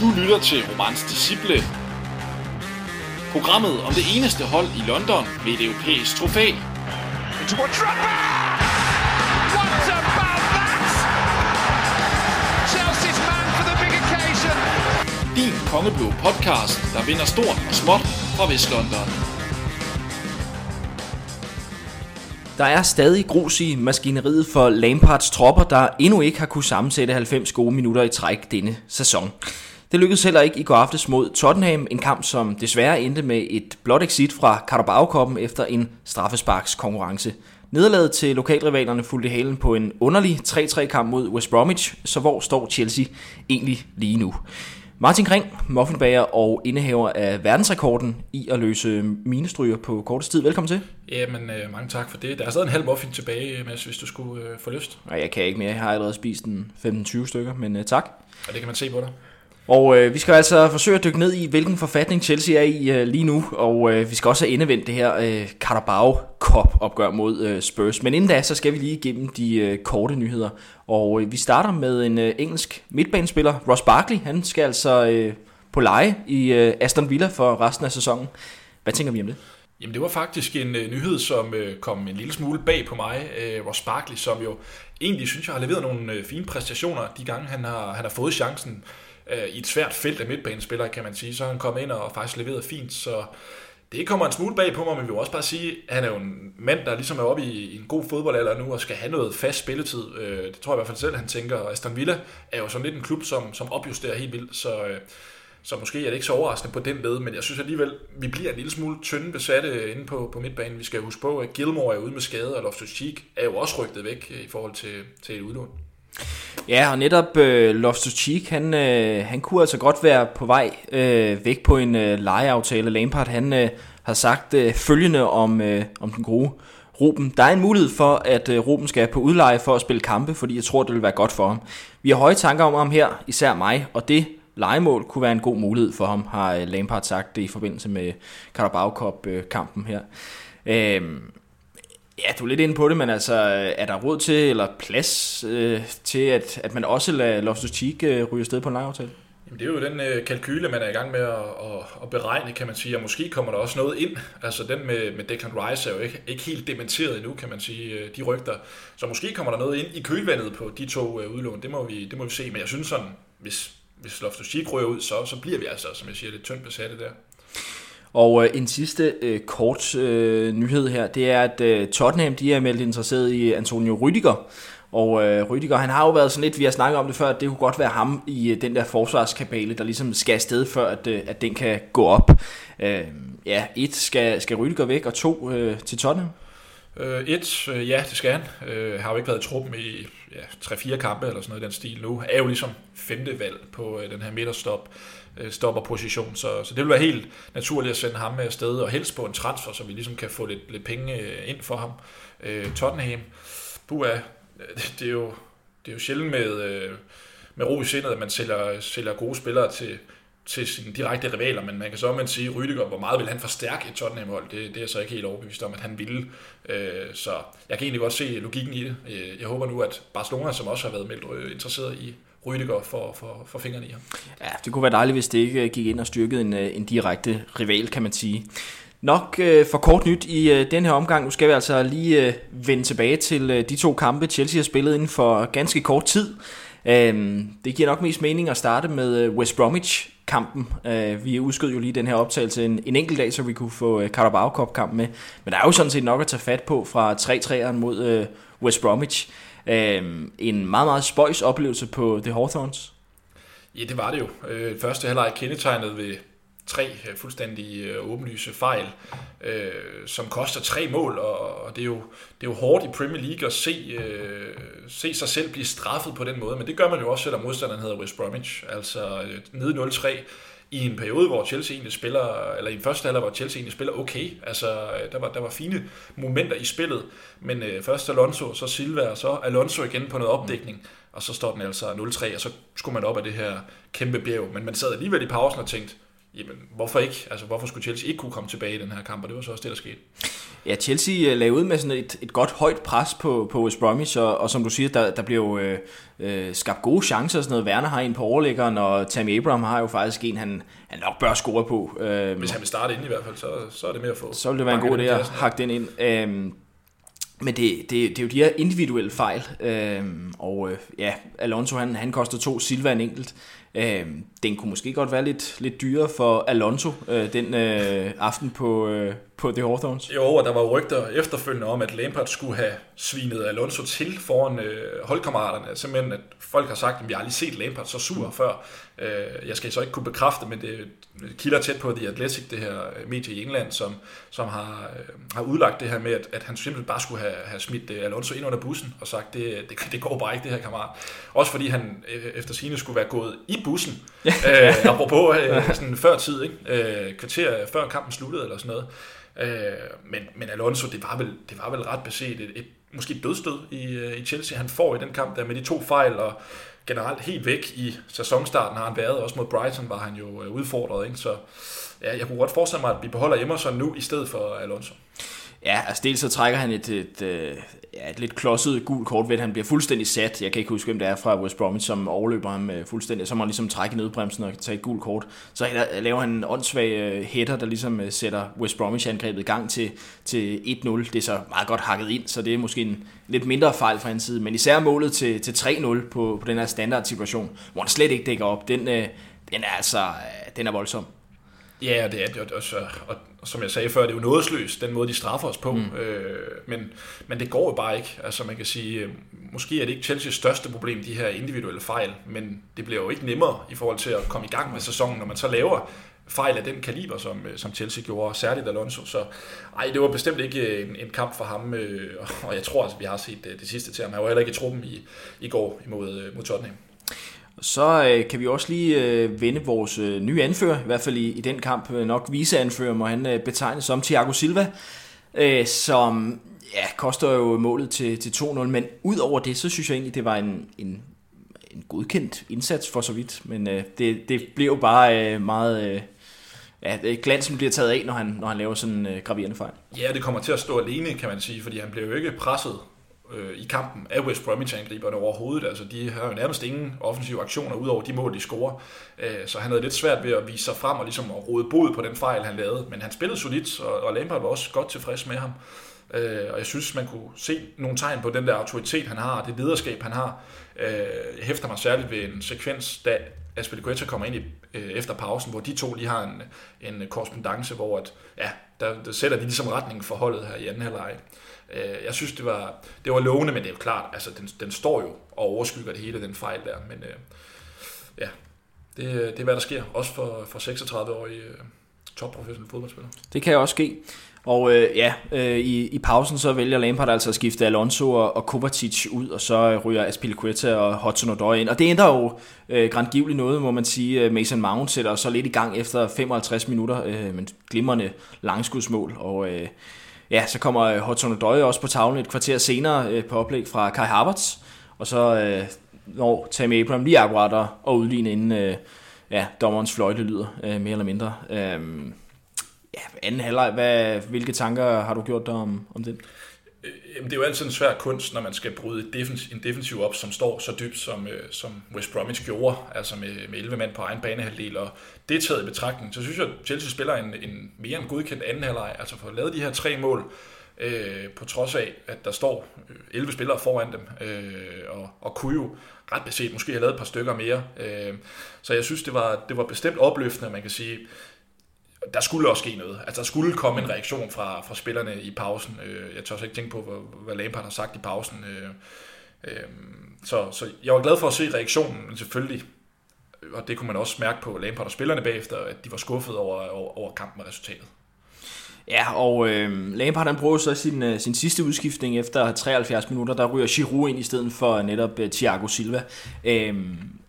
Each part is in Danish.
Du lytter til Romans Disciple. Programmet om det eneste hold i London med et europæisk trofæ. Towards Drogba! What about that? Chelsea's man for the big occasion. Din kongeblå podcast, der vinder stort og småt fra Vestlondon. Der er stadig grus i maskineriet for Lampards tropper, der endnu ikke har kunne sammensætte 90 gode minutter i træk denne sæson. Det lykkedes heller ikke i går aftes mod Tottenham, en kamp som desværre endte med et blot exit fra Carabao efter en straffesparks konkurrence. Nederlaget til lokalrivalerne fulgte halen på en underlig 3-3 kamp mod West Bromwich, så hvor står Chelsea egentlig lige nu? Martin Kring, muffinbager og indehaver af verdensrekorden i at løse minestryger på kortest tid. Velkommen til. Jamen, øh, mange tak for det. Der er stadig en halv muffin tilbage, Mads, hvis du skulle øh, få lyst. Nej, jeg kan ikke mere. Jeg har allerede spist en 15-20 stykker, men øh, tak. Og det kan man se på dig. Og øh, vi skal altså forsøge at dykke ned i, hvilken forfatning Chelsea er i øh, lige nu, og øh, vi skal også have endevendt det her øh, Carabao Cup opgør mod øh, Spurs. Men inden da, så skal vi lige igennem de øh, korte nyheder, og øh, vi starter med en øh, engelsk midtbanespiller, Ross Barkley. Han skal altså øh, på leje i øh, Aston Villa for resten af sæsonen. Hvad tænker vi om det? Jamen, det var faktisk en øh, nyhed, som øh, kom en lille smule bag på mig. Øh, Ross Barkley, som jo egentlig synes jeg har leveret nogle øh, fine præstationer de gange, han har, han har fået chancen øh, i et svært felt af midtbanespillere, kan man sige. Så han kom ind og faktisk leveret fint, så det kommer en smule bag på mig, men vi vil også bare sige, at han er jo en mand, der ligesom er oppe i, i en god fodboldalder nu, og skal have noget fast spilletid. Øh, det tror jeg i hvert fald selv, han tænker. Og Aston Villa er jo sådan lidt en klub, som, som opjusterer helt vildt, så, øh, så måske er det ikke så overraskende på den led, men jeg synes alligevel, vi bliver en lille smule tynde besatte øh, inde på, på midtbanen. Vi skal huske på, at Gilmore er ude med skade, og Loftus-Cheek er jo også rygtet væk øh, i forhold til, til et udlån. Ja, og netop øh, Loftus-Cheek, han, øh, han kunne altså godt være på vej øh, væk på en øh, lejeaftale. Lampard, han øh, har sagt øh, følgende om, øh, om den gode Ruben. Der er en mulighed for, at øh, Ruben skal på udleje for at spille kampe, fordi jeg tror, det vil være godt for ham. Vi har høje tanker om ham her, især mig, og det legemål kunne være en god mulighed for ham, har øh, Lampard sagt det i forbindelse med Carabao Cup-kampen øh, her. Øh, Ja, du er lidt inde på det, men altså, øh, er der råd til, eller plads øh, til, at, at man også lader Loftus Cheek øh, ryge afsted på en lejeaftale? Jamen, det er jo den øh, kalkyle, man er i gang med at, at, at beregne, kan man sige, og måske kommer der også noget ind. Altså den med, med Declan Rice er jo ikke, ikke helt dementeret endnu, kan man sige, øh, de rygter. Så måske kommer der noget ind i kølvandet på de to øh, udlån, det må, vi, det må vi se. Men jeg synes sådan, hvis, hvis Loftus Cheek ryger ud, så, så bliver vi altså, som jeg siger, lidt tyndt besatte der. Og øh, en sidste øh, kort øh, nyhed her, det er, at øh, Tottenham de er meldt interesseret i Antonio Rüdiger. Og øh, Rüdiger, han har jo været sådan lidt, vi har snakket om det før, at det kunne godt være ham i øh, den der forsvarskabale, der ligesom skal afsted, før at, øh, at den kan gå op. Øh, ja, et, skal, skal Rüdiger væk, og to, øh, til Tottenham? Øh, et, øh, ja, det skal han. Øh, har jo ikke været i truppen i ja, 3-4 kampe eller sådan noget i den stil nu. Er jo ligesom femte valg på øh, den her midterstop Øh, stopper stopperposition, så, så det vil være helt naturligt at sende ham med afsted, og helst på en transfer, så vi ligesom kan få lidt, lidt penge øh, ind for ham. Øh, Tottenham, Bua, det er jo, det er jo sjældent med, øh, med ro i sindet, at man sælger, sælger gode spillere til, til sine direkte rivaler, men man kan så man sige, Rydiger, hvor meget vil han forstærke et Tottenham-hold? Det, det er så ikke helt overbevist om, at han ville. Øh, så jeg kan egentlig godt se logikken i det. Øh, jeg håber nu, at Barcelona, som også har været meldt interesseret i Rydiger for, for, for fingrene i ham. Ja, det kunne være dejligt, hvis det ikke øh, gik ind og styrkede en, øh, en direkte rival, kan man sige. Nok øh, for kort nyt i øh, den her omgang. Nu skal vi altså lige øh, vende tilbage til øh, de to kampe, Chelsea har spillet inden for ganske kort tid. Øh, det giver nok mest mening at starte med øh, West Bromwich kampen. Øh, vi udskød jo lige den her optagelse en, en enkelt dag, så vi kunne få øh, Carabao Cup kampen med. Men der er jo sådan set nok at tage fat på fra 3-3'eren mod øh, West Bromwich. Øh, en meget, meget spøjs oplevelse på The Hawthorns. Ja, det var det jo. Øh, første halvleg kendetegnet ved tre øh, fuldstændig øh, åbenlyse fejl, øh, som koster tre mål, og, og det, er jo, det er jo hårdt i Premier League at se, øh, se sig selv blive straffet på den måde, men det gør man jo også, selvom modstanderen hedder West Bromwich, altså øh, nede 0-3, i en periode, hvor Chelsea egentlig spiller, eller i en første halvleg, hvor Chelsea egentlig spiller okay. Altså, øh, der var, der var fine momenter i spillet, men øh, først Alonso, så Silva, og så Alonso igen på noget opdækning, og så står den altså 0-3, og så skulle man op af det her kæmpe bjerg. Men man sad alligevel i pausen og tænkte, jamen hvorfor ikke? Altså hvorfor skulle Chelsea ikke kunne komme tilbage i den her kamp, og det var så også det, der skete. Ja, Chelsea øh, lagde ud med sådan et, et godt højt pres på, på West Bromwich, og, og som du siger, der, der blev øh, øh, skabt gode chancer og sådan noget. Werner har en på overlæggeren, og Tammy Abraham har jo faktisk en, han, han nok bør score på. Øh, Hvis han vil starte ind i hvert fald, så, så er det mere at få. Så vil det være en god idé at hakke den ind. Øh, men det, det, det er jo de her individuelle fejl, øh, og øh, ja, Alonso han, han koster to, Silva en enkelt. Øh, den kunne måske godt være lidt, lidt dyrere for Alonso øh, den øh, aften på, øh, på The Hawthorns. Jo, og der var rygter efterfølgende om, at Lampard skulle have svinet Alonso til foran øh, holdkammeraterne. Simpelthen, at folk har sagt, at vi har aldrig set Lampard så sur før. Øh, jeg skal så ikke kunne bekræfte, men det kilder tæt på The Athletic, det her øh, medie i England, som, som har, øh, har udlagt det her med, at, at han simpelthen bare skulle have, have smidt øh, Alonso ind under bussen og sagt, det, det, det går bare ikke, det her kammerat. Også fordi han øh, efter sine skulle være gået i bussen, øh, apropos øh, sådan før tid, ikke? Øh, kvarter før kampen sluttede eller sådan noget. Øh, men, men Alonso, det var vel, det var vel ret beset et, et måske et dødstød i, øh, i Chelsea, han får i den kamp der med de to fejl, og generelt helt væk i sæsonstarten har han været, også mod Brighton var han jo øh, udfordret, ikke? så ja, jeg kunne godt forestille mig, at vi beholder Emerson nu i stedet for Alonso. Ja, altså dels så trækker han et, et, et, ja, et lidt klodset gult kort ved, at han bliver fuldstændig sat. Jeg kan ikke huske, hvem det er fra West Bromwich, som overløber ham øh, fuldstændig. Så må han ligesom trække nødbremsen og tage et gult kort. Så laver han en åndssvag øh, hætter, der ligesom sætter West Bromwich-angrebet i gang til, til 1-0. Det er så meget godt hakket ind, så det er måske en lidt mindre fejl fra hans side. Men især målet til, til 3-0 på, på den her standard-situation, hvor han slet ikke dækker op, den, den er altså den er voldsom. Ja, det er det også. Og, og som jeg sagde før, det er jo nådesløst, den måde, de straffer os på. Mm. Øh, men, men det går jo bare ikke. Altså man kan sige, øh, måske er det ikke Chelseas største problem, de her individuelle fejl, men det bliver jo ikke nemmere i forhold til at komme i gang med sæsonen, når man så laver fejl af den kaliber, som, øh, som Chelsea gjorde, særligt Alonso. Så ej, det var bestemt ikke en, en kamp for ham, øh, og jeg tror, at altså, vi har set det, det sidste til ham. Han var heller ikke i truppen i, i går imod, mod Tottenham. Så øh, kan vi også lige øh, vende vores øh, nye anfører, i hvert fald i, i den kamp, øh, nok viseanfører, må han øh, betegnes som Thiago Silva, øh, som ja, koster jo målet til, til 2-0, men ud over det, så synes jeg egentlig, det var en, en, en godkendt indsats for så vidt, men øh, det, det blev jo bare øh, meget... Øh, ja, glansen bliver taget af, når han, når han laver sådan en øh, graverende fejl. Ja, det kommer til at stå alene, kan man sige, fordi han blev jo ikke presset øh, i kampen af West Bromwich-angriberne overhovedet. Altså, de har jo nærmest ingen offensive aktioner, udover de mål, de scorer. Øh, så han havde lidt svært ved at vise sig frem og ligesom at rode bod på den fejl, han lavede. Men han spillede solidt, og, og Lampard var også godt tilfreds med ham. Øh, og jeg synes, man kunne se nogle tegn på den der autoritet, han har, det lederskab, han har. Øh, jeg hæfter mig særligt ved en sekvens, da Aspilicueta kommer ind i, øh, efter pausen, hvor de to lige har en, en korrespondence, hvor at, ja, der, der sætter de ligesom retningen for holdet her i anden halvleg. Øh, jeg synes, det var, det var lovende, men det er jo klart, altså den, den står jo og overskygger det hele, den fejl der. Men øh, ja, det, øh, det er hvad der sker, også for, for 36-årige øh, topprofessionelle fodboldspillere. Det kan også ske. Og øh, ja, øh, i, i pausen så vælger Lampard altså at skifte Alonso og, og Kovacic ud, og så øh, ryger Aspilicueta og Hudson Odoi ind. Og det ændrer jo øh, grandgiveligt noget, må man sige. Mason Mount sætter så lidt i gang efter 55 minutter, øh, men glimrende langskudsmål. Og øh, ja, så kommer øh, Hudson Odoi også på tavlen et kvarter senere øh, på oplæg fra Kai Havertz. Og så øh, når Tammy Abraham lige akkurat og udligne inden øh, ja, dommerens fløjte lyder, øh, mere eller mindre. Øh, ja, anden halvleg, hvad, hvilke tanker har du gjort dig om, om det? Jamen, det er jo altid en svær kunst, når man skal bryde en defensiv op, som står så dybt, som, øh, som West Bromwich gjorde, altså med, med 11 mand på egen banehalvdel, og det taget i betragtning, så synes jeg, at Chelsea spiller en, en mere end godkendt anden halvleg, altså for at lave de her tre mål, øh, på trods af, at der står øh, 11 spillere foran dem, øh, og, og kunne jo ret beset måske have lavet et par stykker mere. Øh, så jeg synes, det var, det var bestemt opløftende, man kan sige, der skulle også ske noget. Altså, der skulle komme en reaktion fra, fra spillerne i pausen. Øh, jeg tør også ikke tænke på, hvad, hvad Lampard har sagt i pausen. Øh, øh, så, så jeg var glad for at se reaktionen, men selvfølgelig, og det kunne man også mærke på Lampard og spillerne bagefter, at de var skuffet over, over, over kampen og resultatet. Ja, og øh, Lampard han bruger så sin, øh, sin sidste udskiftning efter 73 minutter, der ryger Giroud ind i stedet for netop øh, Thiago Silva. Øh,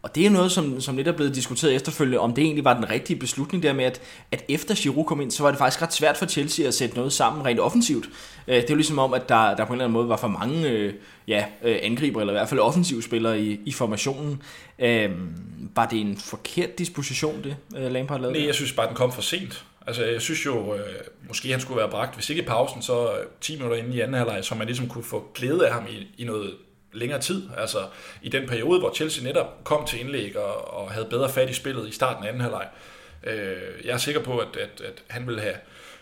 og det er noget, som, som lidt er blevet diskuteret efterfølgende, om det egentlig var den rigtige beslutning der med, at, at efter Giroud kom ind, så var det faktisk ret svært for Chelsea at sætte noget sammen rent offensivt. Øh, det er jo ligesom om, at der, der på en eller anden måde var for mange øh, ja, øh, angriber, eller i hvert fald offensivspillere i, i formationen. Øh, var det en forkert disposition, det øh, Lampard lavede? Nej, jeg synes bare, den kom for sent. Altså, jeg synes jo, øh, måske han skulle være bragt, hvis ikke i pausen, så øh, 10 minutter inde i anden halvleg, så man ligesom kunne få glæde af ham i, i noget længere tid. Altså, i den periode, hvor Chelsea netop kom til indlæg og, og havde bedre fat i spillet i starten af anden halvleg. Øh, jeg er sikker på, at, at, at han ville have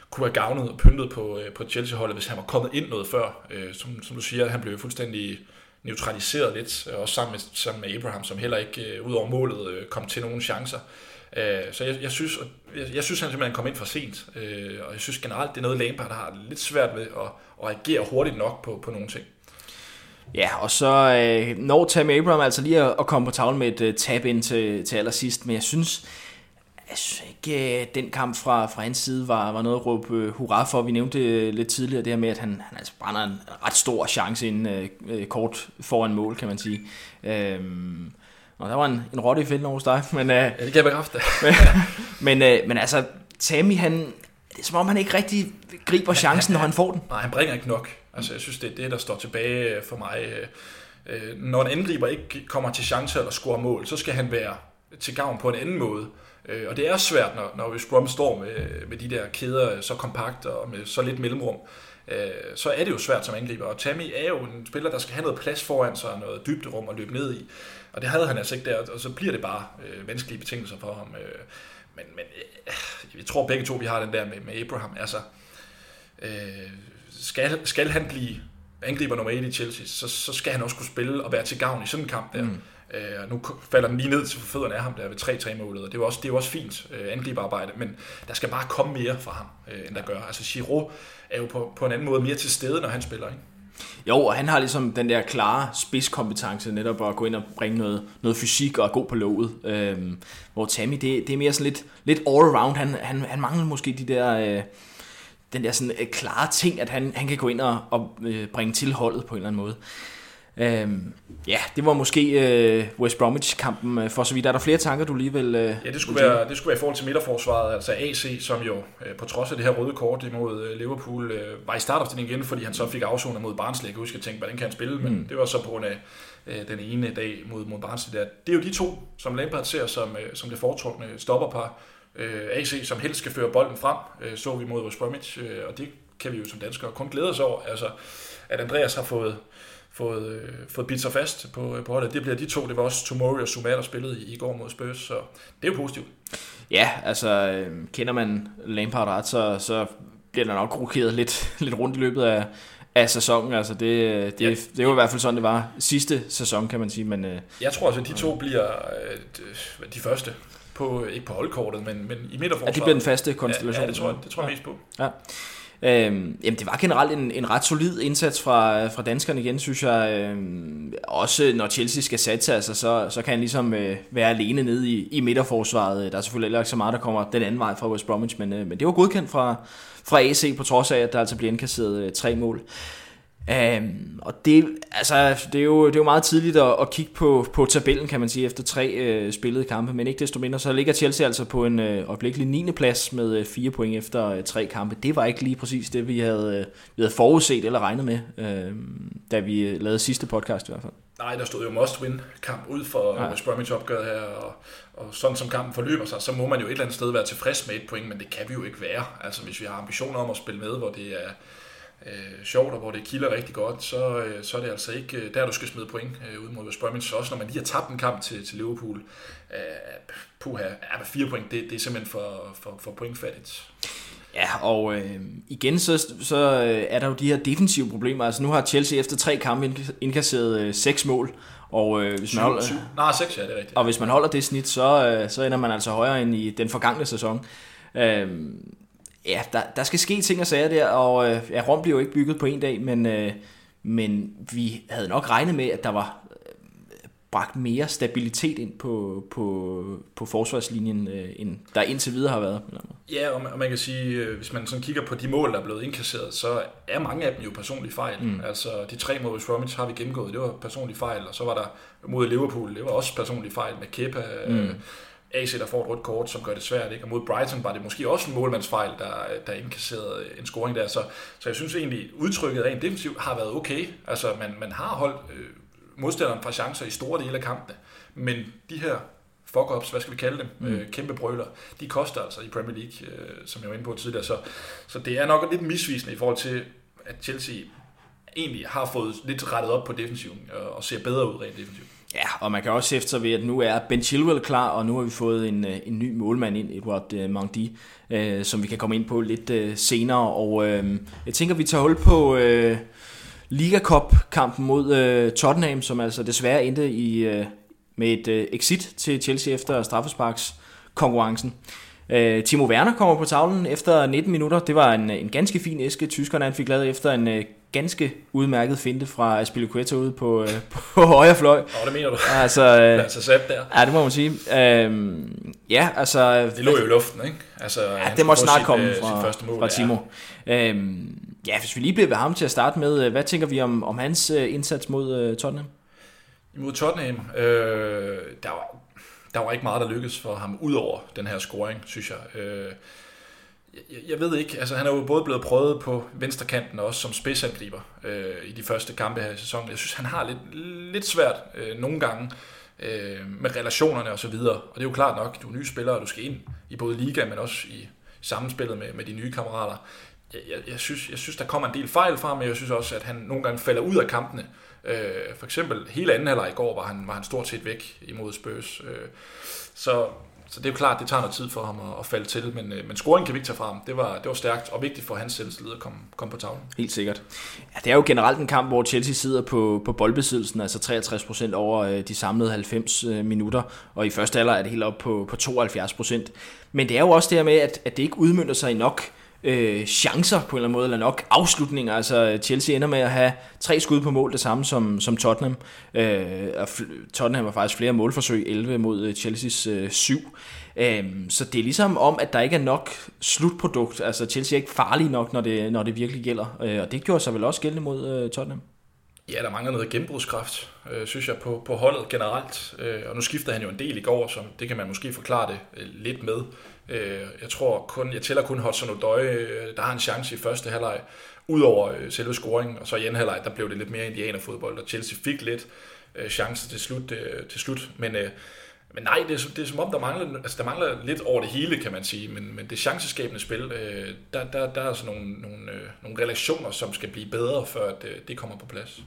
kunne have gavnet og pyntet på, øh, på Chelsea-holdet, hvis han var kommet ind noget før. Øh, som, som du siger, han blev fuldstændig neutraliseret lidt, også sammen med, sammen med Abraham, som heller ikke øh, ud over målet øh, kom til nogen chancer. Øh, Øh, så jeg, jeg, synes, jeg, jeg synes han simpelthen kom ind for sent, øh, og jeg synes generelt, det er noget, Lampard har lidt svært ved at, at agere hurtigt nok på, på nogle ting. Ja, og så øh, når Tammy Abraham altså lige at, at komme på tavlen med et uh, tab ind til, til allersidst, men jeg synes, jeg synes ikke, uh, den kamp fra, fra hans side var, var noget at råbe hurra for. Vi nævnte lidt tidligere, det her med, at han, han altså brænder en ret stor chance ind uh, kort foran mål, kan man sige. Uh, og der var en, en rotte i fælden hos dig. Men, uh, ja, det kan jeg bekræfte. men, uh, men altså, Tammy, han, det er som om, han ikke rigtig griber chancen, når han får den. Nej, han bringer ikke nok. Altså, jeg synes, det er det, der står tilbage for mig. Når en angriber ikke kommer til chancer eller scorer mål, så skal han være til gavn på en anden måde. Og det er svært, når, når West Brom står med, med de der kæder så kompakt og med så lidt mellemrum. Så er det jo svært som angriber. Og Tammy er jo en spiller, der skal have noget plads foran sig, noget dybderum at løbe ned i. Og det havde han altså ikke der, og så bliver det bare øh, vanskelige betingelser for ham. Øh, men men øh, jeg tror begge to, vi har den der med, med Abraham. Altså, øh, skal, skal han blive angriber nummer 1 i Chelsea, så, så skal han også kunne spille og være til gavn i sådan en kamp der. Mm. Øh, nu falder den lige ned til fødderne af ham der ved 3-3-målet, og det er jo også, det er jo også fint øh, angriberarbejde, men der skal bare komme mere fra ham, øh, end der gør. Altså Giroud er jo på, på en anden måde mere til stede, når han spiller, ikke? Jo, og han har ligesom den der klare spidskompetence netop at gå ind og bringe noget, noget fysik og er god på låget. Øhm, hvor Tammy, det, det er mere sådan lidt, lidt all-around. Han, han, han mangler måske de der... Øh, den der sådan øh, klare ting, at han, han kan gå ind og, og øh, bringe til holdet på en eller anden måde. Øhm, ja, det var måske øh, West Bromwich-kampen. Øh, for så vidt er der flere tanker, du lige vil... Øh, ja, det skulle, være, det skulle være i forhold til midterforsvaret, altså AC, som jo øh, på trods af det her røde kort imod øh, Liverpool, øh, var i startopstillingen igen, fordi han så fik afsonet mod Barnsley. Jeg kan huske, at tænke, hvordan kan han spille, men mm. det var så på grund af øh, den ene dag mod, mod Barnsley. Der. Det er jo de to, som Lampard ser som, øh, som det foretrukne stopperpar. Øh, AC, som helst skal føre bolden frem, øh, så vi mod West Bromwich, øh, og det kan vi jo som danskere kun glæde os over. Altså, at Andreas har fået fået, øh, fået bidt sig fast på, på holdet. Det bliver de to. Det var også Tomori og Zuma, der spillede i, i går mod Spurs, så det er jo positivt. Ja, altså øh, kender man Lampard ret, så, så bliver der nok rokeret lidt, lidt rundt i løbet af, af sæsonen. Altså det, det, ja. det var i hvert fald sådan, det var sidste sæson, kan man sige. Men, øh, jeg tror altså, at de to bliver øh, de første. På, ikke på holdkortet, men, men i midterforsvaret. Ja, de bliver den faste konstellation. Ja, ja det tror jeg, det tror jeg mest på. Ja. Øhm, jamen det var generelt en, en ret solid indsats fra, fra danskerne igen, synes jeg. Øhm, også når Chelsea skal satse, altså, så, så kan han ligesom øh, være alene nede i, i midterforsvaret. Øh, der er selvfølgelig ikke så meget, der kommer den anden vej fra West Bromwich, men, øh, men det var godkendt fra, fra AC, på trods af, at der altså bliver indkasseret øh, tre mål. Um, og det, altså, det, er jo, det er jo meget tidligt at, at kigge på, på tabellen, kan man sige, efter tre øh, spillede kampe, men ikke desto mindre, så ligger Chelsea altså på en øh, øjeblikkelig 9. plads med øh, fire point efter øh, tre kampe. Det var ikke lige præcis det, vi havde, øh, vi havde forudset eller regnet med, øh, da vi øh, lavede sidste podcast i hvert fald. Nej, der stod jo must-win kamp ud for ja. West Bromwich opgøret her, og, og sådan som kampen forløber sig, så må man jo et eller andet sted være tilfreds med et point, men det kan vi jo ikke være. Altså hvis vi har ambitioner om at spille med, hvor det er øh, sjovt, og hvor det kilder rigtig godt, så, øh, så er det altså ikke øh, der, du skal smide point øh, ud mod West Bromwich. Så også når man lige har tabt en kamp til, til Liverpool, øh, puha, ja, med fire point, det, det er simpelthen for, for, for pointfattigt. Ja, og øh, igen så, så øh, er der jo de her defensive problemer. Altså nu har Chelsea efter tre kampe indkasseret øh, seks mål. Og øh, hvis man holder. Nej, seks, ja, det er rigtigt. Og hvis man holder det snit, så, øh, så ender man altså højere end i den forgangne sæson. Øh, ja, der, der skal ske ting og sager der, og øh, ja, Rom bliver jo ikke bygget på en dag, men, øh, men vi havde nok regnet med, at der var bragt mere stabilitet ind på, på, på forsvarslinjen, øh, end der indtil videre har været. Ja, og man, og man kan sige, øh, hvis man sådan kigger på de mål, der er blevet indkasseret, så er mange af dem jo personlige fejl. Mm. Altså de tre mod West Bromwich har vi gennemgået, det var personlige fejl, og så var der mod Liverpool, det var også personlige fejl med Kepa, mm. øh, AC, der får et rødt kort, som gør det svært. Ikke? Og mod Brighton var det måske også en målmandsfejl, der, der indkasserede en scoring der. Så, så jeg synes egentlig, udtrykket rent defensivt har været okay. Altså, man, man har holdt øh, modstanderen fra chancer i store dele af kampene. Men de her fuck-ups, hvad skal vi kalde dem, mm. øh, kæmpe brøler, de koster altså i Premier League, øh, som jeg var inde på tidligere. Så, så det er nok lidt misvisende i forhold til, at Chelsea egentlig har fået lidt rettet op på defensiven og, og ser bedre ud rent defensivt. Ja, og man kan også efter ved, at nu er Ben Chilwell klar, og nu har vi fået en, øh, en ny målmand ind, Edward øh, uh, Mangdi, øh, som vi kan komme ind på lidt øh, senere. Og øh, jeg tænker, vi tager hul på øh, Liga Cup-kampen mod øh, Tottenham, som altså desværre endte i, øh, med et øh, exit til Chelsea efter straffesparks konkurrencen. Timo Werner kommer på tavlen efter 19 minutter. Det var en, en ganske fin æske, tyskerne han fik lavet efter en øh, ganske udmærket finte fra Aspilicueta ude på, uh, på højre fløj. Åh, det mener du. Altså, altså sat der. Ja, det må man sige. Uh, ja, altså... Det lå jo i luften, ikke? Altså, ja, det må snart sit, komme fra, første mål, fra Timo. Ja. Uh, ja, hvis vi lige bliver ved ham til at starte med, hvad tænker vi om, om hans indsats mod uh, Tottenham? Mod Tottenham, øh, der var der var ikke meget, der lykkedes for ham, ud over den her scoring, synes jeg. Øh, jeg, jeg ved ikke, altså han er jo både blevet prøvet på venstrekanten og også som spidsangriber øh, i de første kampe her i sæsonen. Jeg synes, han har lidt, lidt svært øh, nogle gange øh, med relationerne og så videre. Og det er jo klart nok, du er ny spiller, og du skal ind i både liga, men også i sammenspillet med, med de nye kammerater. Jeg, jeg, jeg, synes, jeg synes, der kommer en del fejl fra men jeg synes også, at han nogle gange falder ud af kampene. Øh, for eksempel hele anden halvleg i går var han, var han stort set væk imod Spurs. Øh, så, så det er jo klart, det tager noget tid for ham at, at falde til, men, øh, men scoringen kan vi ikke tage fra ham. Det var, det var stærkt og vigtigt for hans selvtillid at komme, komme på tavlen. Helt sikkert. Ja, det er jo generelt en kamp, hvor Chelsea sidder på, på boldbesiddelsen, altså 63% over øh, de samlede 90 øh, minutter, og i første alder er det helt op på, på 72%. Men det er jo også det her med, at, at det ikke udmyndter sig i nok øh, chancer på en eller anden måde, eller nok afslutninger. Altså Chelsea ender med at have tre skud på mål, det samme som, som Tottenham. Øh, og Tottenham har faktisk flere målforsøg, 11 mod øh, Chelseas øh, 7. Øh, så det er ligesom om, at der ikke er nok slutprodukt. Altså Chelsea er ikke farlig nok, når det, når det virkelig gælder. Øh, og det gjorde sig vel også gældende mod øh, Tottenham. Ja, der mangler noget gennembrudskraft, øh, synes jeg, på, på holdet generelt. Øh, og nu skifter han jo en del i går, så det kan man måske forklare det øh, lidt med. Øh, jeg tror kun, jeg tæller kun Hudson O'Doy, øh, der har en chance i første halvleg, udover øh, selve scoringen, og så i anden halvleg, der blev det lidt mere indianerfodbold, og Chelsea fik lidt øh, chance til slut, øh, til slut. men øh, men nej, det er, det er som om, der mangler, altså, der mangler lidt over det hele, kan man sige. Men, men det chanceskabende spil, øh, der, der, der er sådan nogle, nogle, øh, nogle relationer, som skal blive bedre, før det, øh, det kommer på plads.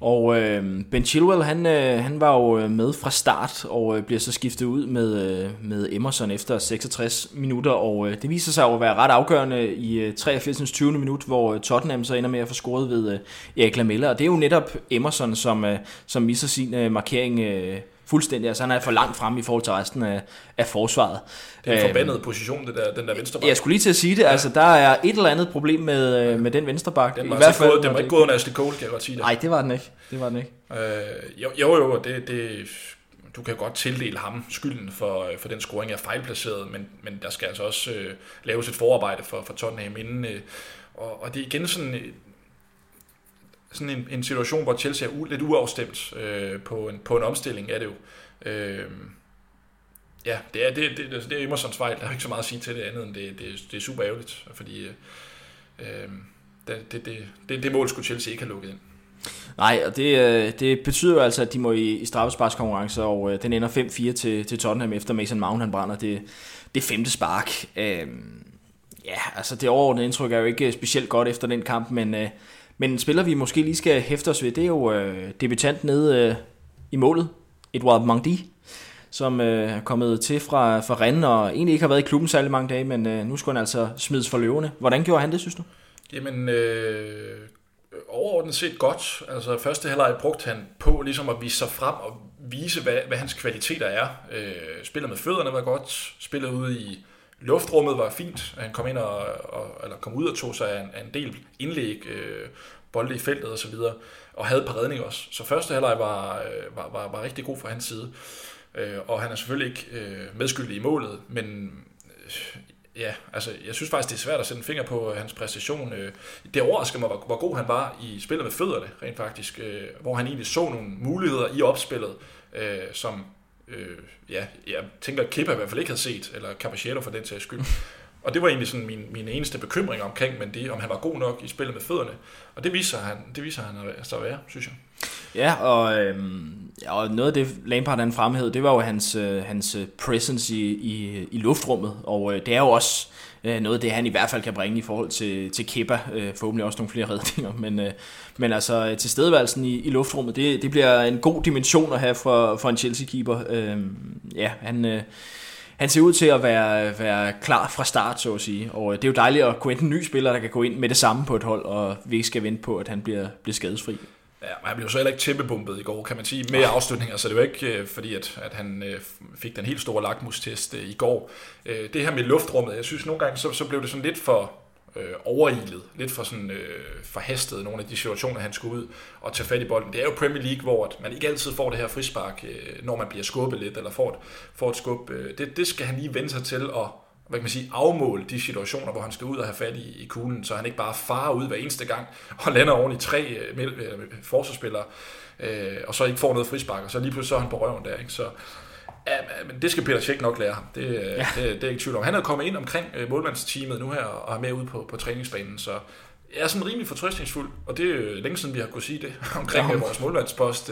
Og øh, Ben Chilwell, han, øh, han var jo øh, med fra start, og øh, bliver så skiftet ud med, øh, med Emerson efter 66 minutter, og øh, det viser sig jo at være ret afgørende i øh, 83. 20. minut, hvor øh, Tottenham så ender med at få scoret ved øh, Erik Lamella, og det er jo netop Emerson, som, øh, som misser sin øh, markering øh, fuldstændig. Altså han er for langt frem i forhold til resten af, af forsvaret. Det er en forbandet øhm, position, det der, den der venstre Jeg skulle lige til at sige det. Ja. Altså, der er et eller andet problem med, øh, med den venstre bak. Den var, I hvert fald, gået, den var ikke gået under Ashley Cole, kan jeg godt sige det. Nej, det var den ikke. Det var den ikke. Øh, jo, jo, jo det, det, du kan godt tildele ham skylden for, øh, for den scoring er fejlplaceret, men, men der skal altså også øh, laves et forarbejde for, for Tottenham inden. Øh, og, og det er igen sådan sådan en, en situation, hvor Chelsea er u, lidt uafstemt øh, på, en, på en omstilling, er det jo. Øh, ja, det er, det, det, det altså, er Emersons fejl. Der er ikke så meget at sige til det andet, end det, det, det er super ærgerligt, fordi øh, øh det, det, det, det, det mål skulle Chelsea ikke have lukket ind. Nej, og det, øh, det betyder jo altså, at de må i, i straffesparkskonkurrence, og øh, den ender 5-4 til, til Tottenham, efter Mason Mount han brænder det, det femte spark. Øh, ja, altså det overordnede indtryk er jo ikke specielt godt efter den kamp, men øh, men en spiller, vi måske lige skal hæfte os ved, det er jo øh, debutant nede øh, i målet, Edouard Mangdi, som øh, er kommet til fra, fra Rennes og egentlig ikke har været i klubben særlig mange dage, men øh, nu skulle han altså smides for løverne. Hvordan gjorde han det, synes du? Jamen, øh, overordnet set godt. Altså, første halvleg brugte han på ligesom at vise sig frem og vise, hvad, hvad hans kvaliteter er. Øh, spillet med fødderne var godt, spillet ude i luftrummet var fint. Han kom ind og, og eller kom ud og tog sig af en, af en del indlæg, øh, bolde i feltet og så videre, og havde på redning også. Så første halvleg var, øh, var, var, var rigtig god fra hans side. Øh, og han er selvfølgelig ikke øh, medskyldig i målet, men øh, ja, altså jeg synes faktisk, det er svært at sætte en finger på hans præstation. Øh, det overrasker mig, hvor, hvor god han var i spillet med fødderne, rent faktisk, øh, hvor han egentlig så nogle muligheder i opspillet, øh, som øh, ja, jeg tænker, at Kepa i hvert fald ikke havde set, eller Capacetto for den sags skyld. Og det var egentlig sådan min, min eneste bekymring omkring men det, om han var god nok i spillet med fødderne. Og det viser han, det viser han så at være, synes jeg. Ja, og, øhm, og noget af det Lampard han fremhævede, det var jo hans, øh, hans presence i, i, i luftrummet. Og øh, det er jo også øh, Øh, noget af det, han i hvert fald kan bringe i forhold til, til Kepa. Øh, forhåbentlig også nogle flere redninger. Men, øh, men altså øh, tilstedeværelsen i, i luftrummet, det, det bliver en god dimension at have for, for en Chelsea-keeper. Øh, ja, han... Øh, han ser ud til at være, være klar fra start, så at sige. Og øh, det er jo dejligt at kunne en ny spiller, der kan gå ind med det samme på et hold, og vi ikke skal vente på, at han bliver, bliver skadesfri. Ja, men han blev så heller ikke tæppebumpet i går, kan man sige, med afslutninger, så det var ikke øh, fordi, at, at han øh, fik den helt store lakmustest øh, i går. Øh, det her med luftrummet, jeg synes nogle gange, så, så blev det sådan lidt for, øh, overilet, lidt for sådan øh, forhastet nogle af de situationer, han skulle ud og tage fat i bolden. Det er jo Premier League, hvor man ikke altid får det her frispark, øh, når man bliver skubbet lidt, eller får et, får et skub. Øh, det, det skal han lige vende sig til at hvad kan man sige, afmåle de situationer, hvor han skal ud og have fat i, i kuglen, så han ikke bare farer ud hver eneste gang og lander oven i tre øh, øh, forsvarsspillere, øh, og så ikke får noget frispark, og så lige pludselig så er han på røven der. Ikke? Så Ja, men det skal Peter Tjek nok lære ham. Det, øh, ja. det, det, er ikke tvivl om. Han er kommet ind omkring øh, målmandsteamet nu her og er med ud på, på træningsbanen, så jeg er sådan rimelig fortrøstningsfuld, og det er længe siden, vi har kunne sige det omkring ja. vores målmandspost,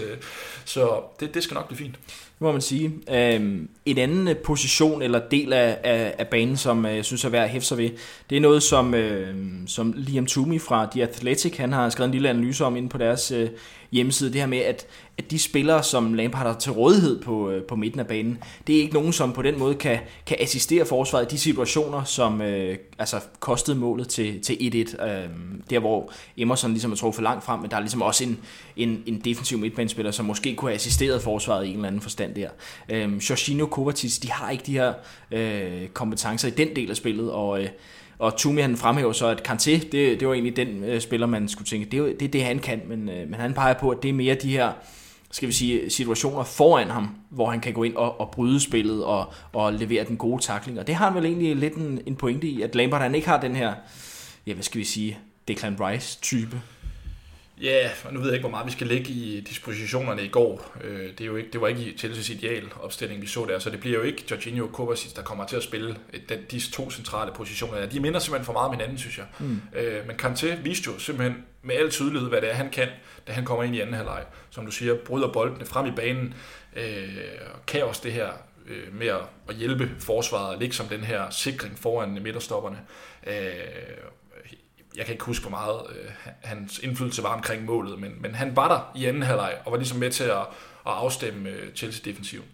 så det, det skal nok blive fint må man sige. Øhm, en anden øh, position eller del af, af, af banen, som øh, jeg synes er værd at hæfte sig ved, det er noget, som, øh, som Liam Toomey fra The Athletic, han har skrevet en lille analyse om inde på deres øh, hjemmeside, det her med, at, at de spillere, som Lampard har til rådighed på, øh, på midten af banen, det er ikke nogen, som på den måde kan, kan assistere forsvaret i de situationer, som øh, altså kostede målet til, til 1-1. Øh, der, hvor Emerson ligesom er trukket for langt frem, men der er ligesom også en, en, en defensiv midtbanespiller, som måske kunne have assisteret forsvaret i en eller anden forstand der. Øh, Jorginho Kovacic, de har ikke de her øh, kompetencer i den del af spillet, og... Øh, og Tumi han fremhæver så, at Kanté, det, det var egentlig den øh, spiller, man skulle tænke, det er det, er det han kan, men, øh, men han peger på, at det er mere de her skal vi sige, situationer foran ham, hvor han kan gå ind og, og bryde spillet og, og levere den gode takling. Og det har han vel egentlig lidt en, en pointe i, at Lampard han ikke har den her, ja, hvad skal vi sige, Declan Rice-type. Ja, yeah, nu ved jeg ikke, hvor meget vi skal lægge i dispositionerne i går. Øh, det, er jo ikke, det var ikke Chelsea's ideal opstilling, vi så der, så det bliver jo ikke Jorginho og Kovacic, der kommer til at spille disse to centrale positioner. De minder simpelthen for meget om hinanden, synes jeg. Mm. Øh, men Kanté viste jo simpelthen med al tydelighed, hvad det er, han kan, da han kommer ind i anden halvleg. Som du siger, bryder boldene frem i banen, øh, og kan også det her med at hjælpe forsvaret, og ligge som den her sikring foran midterstopperne jeg kan ikke huske, hvor meget øh, hans indflydelse var omkring målet, men, men han var der i anden halvleg og var ligesom med til at, at afstemme øh, Chelsea-defensiven.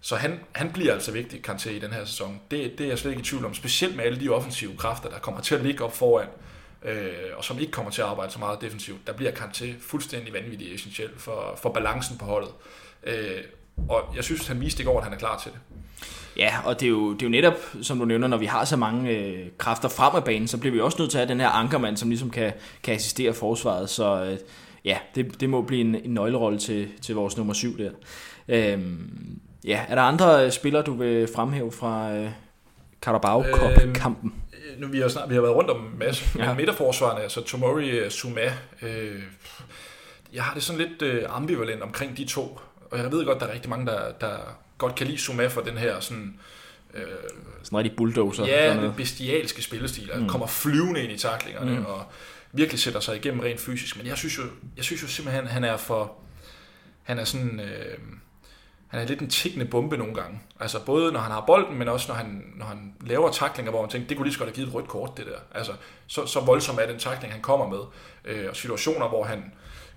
Så han, han bliver altså vigtig, kan i den her sæson. Det, det er jeg slet ikke i tvivl om, specielt med alle de offensive kræfter, der kommer til at ligge op foran, øh, og som ikke kommer til at arbejde så meget defensivt. Der bliver Kanté fuldstændig vanvittig essentiel for, for balancen på holdet. Øh, og jeg synes, han viste i går, at han er klar til det. Ja, og det er, jo, det er jo netop, som du nævner, når vi har så mange øh, kræfter frem af banen, så bliver vi også nødt til at have den her ankermand, som ligesom kan, kan assistere forsvaret. Så øh, ja, det, det må blive en, en nøglerolle til, til vores nummer syv der. Øhm, ja, er der andre øh, spillere, du vil fremhæve fra øh, Carabao Cup-kampen? Øh, nu vi har snart vi har været rundt om en masse ja. midterforsvarerne, altså Tomori øh, Suma. Øh, jeg har det sådan lidt øh, ambivalent omkring de to, og jeg ved godt, der er rigtig mange, der, der godt kan lide Zuma for den her sådan... Øh, sådan rigtig bulldozer. Ja, den bestialske spillestil. Altså, mm. kommer flyvende ind i taklingerne, mm. og virkelig sætter sig igennem rent fysisk. Men jeg synes jo, jeg synes jo simpelthen, han er for... Han er sådan... Øh, han er lidt en tikkende bombe nogle gange. Altså både når han har bolden, men også når han, når han laver taklinger, hvor man tænker, det kunne lige så godt have givet et rødt kort, det der. Altså, så, så voldsom er den takling, han kommer med. Øh, og situationer, hvor han,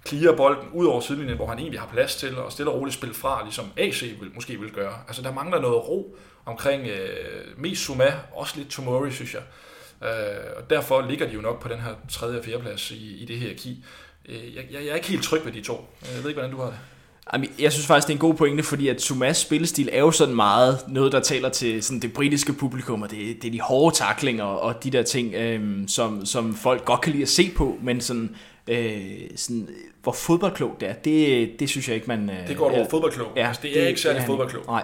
clear bolden ud over sidelinjen, hvor han egentlig har plads til, og stille og roligt spille fra, ligesom AC vil, måske vil gøre. Altså der mangler noget ro omkring øh, mest Suma, også lidt Tomori, synes jeg. Øh, og derfor ligger de jo nok på den her tredje og fjerde plads i, i det her ki. Øh, jeg, jeg, jeg er ikke helt tryg ved de to. Øh, jeg ved ikke, hvordan du har det. Jeg synes faktisk, det er en god pointe, fordi at Sumas spillestil er jo sådan meget noget, der taler til sådan det britiske publikum, og det, det er de hårde taklinger og de der ting, øhm, som, som folk godt kan lide at se på, men sådan øh, sådan, hvor fodboldklog det er, det, det synes jeg ikke, man... Øh, Det går over fodboldklog. Ja, altså, det, er ikke særlig fodboldklog. Nej.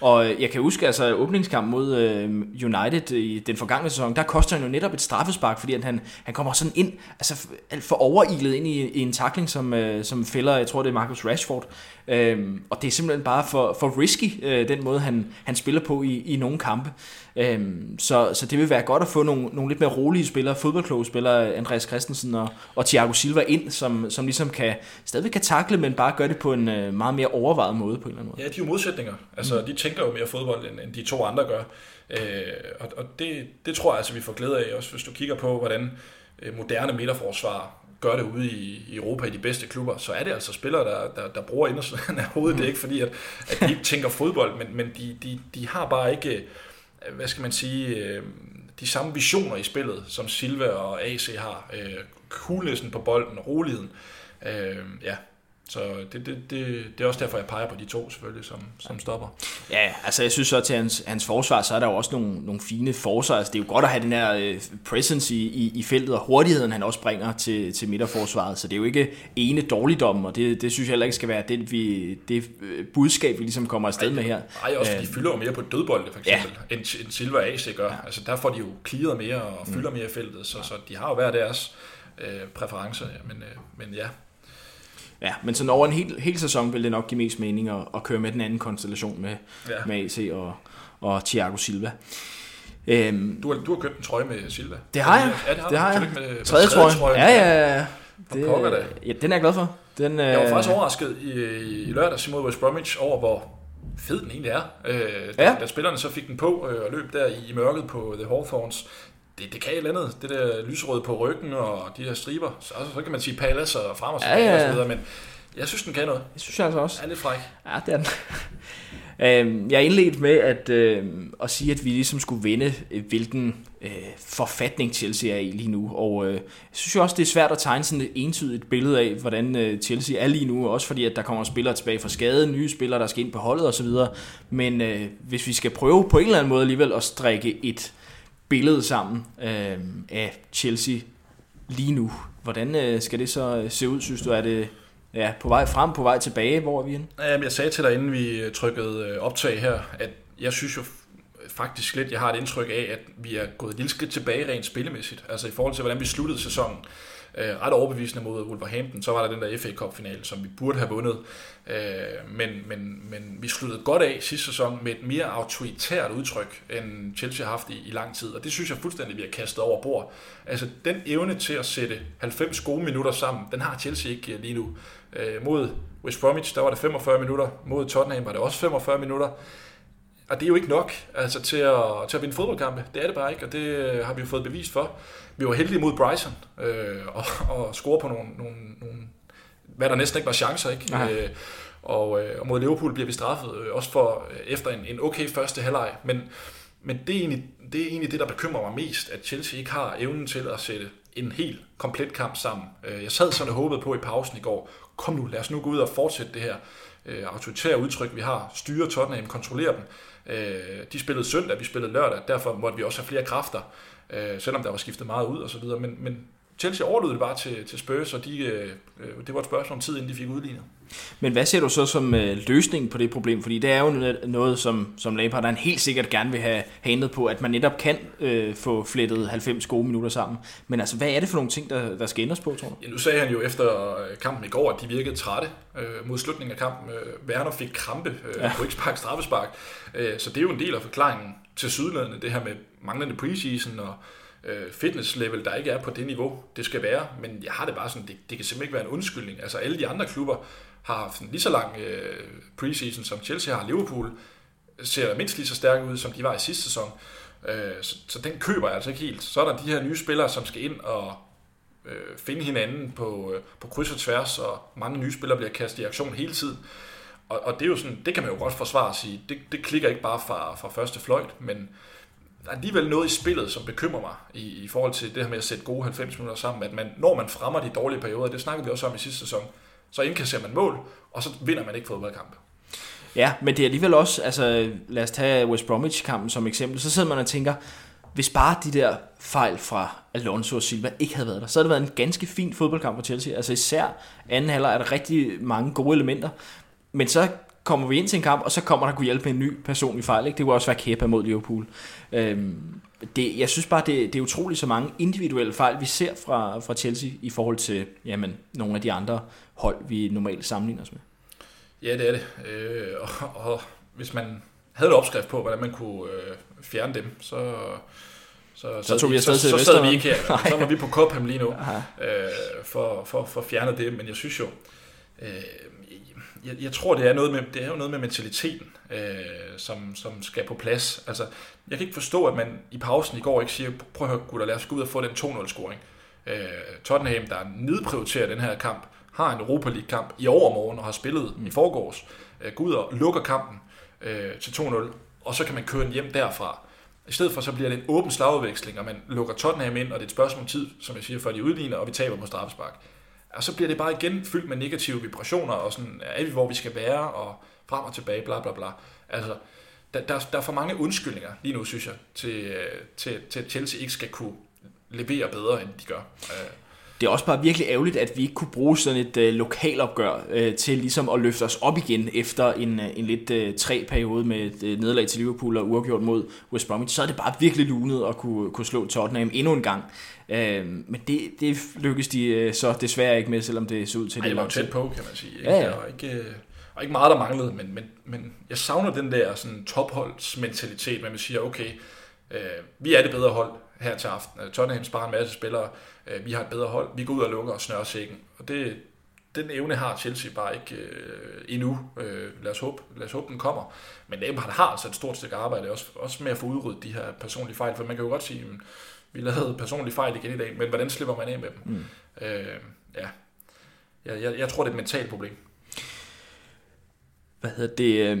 Og øh, jeg kan huske, altså åbningskampen mod øh, United i den forgangne sæson, der koster han jo netop et straffespark, fordi at han, han kommer sådan ind, altså alt for overilet ind i, i en takling, som, øh, som fælder, jeg tror det er Marcus Rashford. Øhm, og det er simpelthen bare for, for risky, øh, den måde han, han spiller på i, i nogle kampe. Øhm, så, så det vil være godt at få nogle, nogle lidt mere rolige spillere, fodboldkloge spillere, Andreas Christensen og, og Thiago Silva ind, som, som ligesom kan, stadigvæk kan takle, men bare gøre det på en øh, meget mere overvejet måde på en eller anden måde. Ja, de er jo modsætninger. Altså, mm. de tænker jo mere fodbold, end, end de to andre gør. Øh, og og det, det tror jeg altså, vi får glæde af, også hvis du kigger på, hvordan øh, moderne midterforsvar gør det ude i, i Europa i de bedste klubber, så er det altså spillere, der, der, der bruger indersiden af hovedet. Det er ikke fordi, at, at de ikke tænker fodbold, men, men de, de, de har bare ikke, øh, hvad skal man sige, øh, de samme visioner i spillet, som Silva og AC har. Øh, coolnessen på bolden, roligheden. Øh, ja, så det, det, det, det er også derfor, jeg peger på de to selvfølgelig, som, som stopper. Ja, altså jeg synes så til hans, hans forsvar, så er der jo også nogle, nogle fine forsvar. Altså, det er jo godt at have den her øh, presence i, i, i feltet, og hurtigheden han også bringer til, til midterforsvaret. Så det er jo ikke ene dårligdom, og det, det synes jeg heller ikke skal være det, vi, det øh, budskab, vi ligesom kommer afsted med her. Nej, også Øh, fordi de fylder jo mere på dødbolde, for eksempel, ja. end, end Silva AC gør. Ja. Altså der får de jo clearet mere og fylder mere i feltet, så, så de har jo hver deres øh, præferencer. Men, øh, men ja, Ja, men sådan over en hel, hel sæson vil det nok give mest mening at, at køre med den anden konstellation med, Ja. med AC og, og Thiago Silva. Øhm, du har, du har købt en trøje med Silva. det har jeg. Ja, det har, det har jeg. Tillykke Med, Tredje trøje. Ja, ja, ja. Da. ja, den er jeg glad for. Den, Jeg var øh, faktisk overrasket i, i lørdags imod West Bromwich over, hvor fed den egentlig er. Øh, da, Ja. da spillerne så fik den på øh, og løb der i, i mørket på The Hawthorns, det, det kan et eller andet. Det der lyserøde på ryggen og de her striber. Så, så kan man sige palace og frem og Ja, ja, og så videre, men jeg synes, den kan noget. Det synes jeg altså også. Er lidt fræk. Ja, det er den. Øhm, jeg indledte med at, øh, at sige, at vi ligesom skulle vende, øh, hvilken øh, forfatning Chelsea er i lige nu. Og øh, jeg synes jo også, det er svært at tegne sådan et entydigt billede af, hvordan øh, Chelsea er lige nu. Også fordi, at der kommer spillere tilbage fra skade, nye spillere, der skal ind på holdet osv. Men øh, hvis vi skal prøve på en eller anden måde alligevel at strikke et billede sammen øh, af Chelsea lige nu, hvordan øh, skal det så øh, se ud, synes du? Er det ja, på vej frem, på vej tilbage? Hvor er vi henne? Jamen, jeg sagde til dig, inden vi øh, trykkede øh, optag her, at jeg synes jo faktisk lidt, jeg har et indtryk af, at vi er gået et lille skridt tilbage rent spillemæssigt. Altså i forhold til, hvordan vi sluttede sæsonen. Øh, ret overbevisende mod Wolverhampton. Så var der den der FA Cup-finale, som vi burde have vundet. Øh, men, men, men vi sluttede godt af sidste sæson med et mere autoritært udtryk, end Chelsea har haft i, i lang tid. Og det synes jeg fuldstændig, vi har kastet over bord. Altså den evne til at sætte 90 gode minutter sammen, den har Chelsea ikke øh, lige nu. Øh, mod West Bromwich, der var det 45 minutter. Mod Tottenham var det også 45 minutter. Og det er jo ikke nok altså, til, at, til at vinde fodboldkampe. Det er det bare ikke, og det øh, har vi jo fået bevis for. Vi var heldige mod Bryson øh, og, og score på nogle, nogle, nogle, hvad der næsten ikke var chancer. Ikke? Nej. Øh, og, øh, og mod Liverpool bliver vi straffet, øh, også for øh, efter en, en okay første halvleg. Men, men det, er egentlig, det er egentlig det, der bekymrer mig mest, at Chelsea ikke har evnen til at sætte en helt komplet kamp sammen. Øh, Jeg sad sådan og håbede på i pausen i går, kom nu, lad os nu gå ud og fortsætte det her øh, autoritære udtryk, vi har. Styre Tottenham, kontrollere dem. Øh, de spillede søndag, vi spillede lørdag, derfor måtte vi også have flere kræfter, øh, selvom der var skiftet meget ud og så videre. Men, men Chelsea overlod det bare til, til Spurs, og de, øh, øh, det var et spørgsmål om tid, inden de fik udlignet. Men hvad ser du så som øh, løsning på det problem? Fordi det er jo noget, som, som Lampard han helt sikkert gerne vil have handlet på, at man netop kan øh, få flettet 90 gode minutter sammen. Men altså, hvad er det for nogle ting, der, der skal ændres på, tror du? Ja, nu sagde han jo efter øh, kampen i går, at de virkede trætte øh, mod slutningen af kampen. Øh, Werner fik krampe øh, ja. på ikke spark straffespark. Øh, så det er jo en del af forklaringen til sydlandet, det her med manglende preseason og øh, fitness level, der ikke er på det niveau, det skal være. Men jeg har det bare sådan, det, det kan simpelthen ikke være en undskyldning. Altså alle de andre klubber har haft en lige så lang øh, preseason, som Chelsea har. Liverpool ser mindst lige så stærke ud, som de var i sidste sæson. Øh, så, så den køber jeg altså ikke helt. Så er der de her nye spillere, som skal ind og øh, finde hinanden på, øh, på kryds og tværs, og mange nye spillere bliver kastet i aktion hele tiden. Og, og det er jo sådan, det kan man jo godt forsvare og sige, det, det klikker ikke bare fra, fra første fløjt, men der er alligevel noget i spillet, som bekymrer mig i, i forhold til det her med at sætte gode 90 minutter sammen, at man, når man fremmer de dårlige perioder, det snakkede vi også om i sidste sæson, så indkasserer man mål, og så vinder man ikke fodboldkampe. Ja, men det er alligevel også, altså lad os tage West Bromwich-kampen som eksempel, så sidder man og tænker, hvis bare de der fejl fra Alonso og Silva ikke havde været der, så havde det været en ganske fin fodboldkamp for Chelsea. Altså især anden halvleg er der rigtig mange gode elementer. Men så kommer vi ind til en kamp, og så kommer der kunne hjælpe en ny personlig fejl. Ikke? Det kunne også være Kepa mod Liverpool. Øhm, det, jeg synes bare, det, det er utroligt så mange individuelle fejl, vi ser fra, fra Chelsea i forhold til jamen, nogle af de andre hold, vi normalt sammenligner os med. Ja, det er det. Øh, og, og hvis man havde en opskrift på, hvordan man kunne øh, fjerne dem, så, så, så, tog vi til så, så sad vi ikke her. Så var vi på Cobham lige nu øh, for, for, for at fjerne det, men jeg synes jo, øh, jeg, jeg tror, det er, noget med, det er jo noget med mentaliteten, øh, som, som skal på plads. Altså, jeg kan ikke forstå, at man i pausen i går ikke siger, prøv at høre, gutter, lad os gå ud og få den 2-0-scoring. Øh, Tottenham, der nedprioriterer den her kamp, har en Europa League-kamp i overmorgen og har spillet mm. i forgårs, øh, går ud og lukker kampen øh, til 2-0, og så kan man køre den hjem derfra. I stedet for så bliver det en åben slagudveksling, og man lukker Tottenham ind, og det er et spørgsmål om tid, som jeg siger, før de udligner, og vi taber på straffespark. Og så bliver det bare igen fyldt med negative vibrationer, og sådan, er vi hvor vi skal være, og frem og tilbage, bla bla bla. Altså, der, der, der er for mange undskyldninger lige nu, synes jeg, til, øh, til, til at Chelsea ikke skal kunne levere bedre, end de gør. Øh, det er også bare virkelig ærgerligt, at vi ikke kunne bruge sådan et øh, lokalopgør øh, til ligesom at løfte os op igen efter en, øh, en lidt øh, træ periode med et øh, nederlag til Liverpool og uafgjort mod West Bromwich. Så er det bare virkelig lunet at kunne, kunne slå Tottenham endnu en gang. Øh, men det, det lykkedes de øh, så desværre ikke med, selvom det så ud til Ej, det. var tæt på, kan man sige. Ikke? Ja, ja. Der var ikke, øh, ikke meget, der manglede, men, men, men jeg savner den der sådan, topholdsmentalitet, hvor man siger, okay, øh, vi er det bedre hold her til aften. Tottenham sparer en masse spillere, øh, vi har et bedre hold, vi går ud og lukker og snører sækken. Og det, den evne har Chelsea bare ikke øh, endnu. Øh, lad, os håbe, lad os håbe, den kommer. Men Lampard har altså et stort stykke arbejde, også, også med at få udryddet de her personlige fejl, for man kan jo godt sige, at vi lavede personlige fejl igen i dag, men hvordan slipper man af med dem? Mm. Øh, ja. Jeg, jeg, jeg tror, det er et mentalt problem hvad hedder det, øh,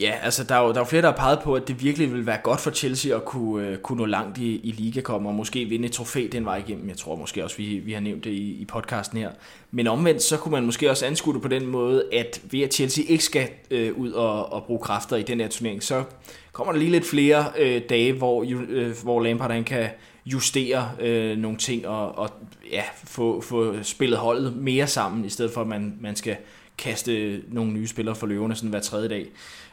ja, altså der er, jo, der er jo flere, der har peget på, at det virkelig vil være godt for Chelsea at kunne, øh, kunne nå langt i, i ligakommen og måske vinde et trofæ den vej igennem. Jeg tror måske også, vi, vi har nævnt det i, i podcasten her. Men omvendt, så kunne man måske også anskue det på den måde, at ved at Chelsea ikke skal øh, ud og, og bruge kræfter i den her turnering, så kommer der lige lidt flere øh, dage, hvor, øh, hvor Lampard han kan justere øh, nogle ting og, og ja, få, få spillet holdet mere sammen, i stedet for at man, man skal kaste nogle nye spillere for løverne sådan hver tredje dag.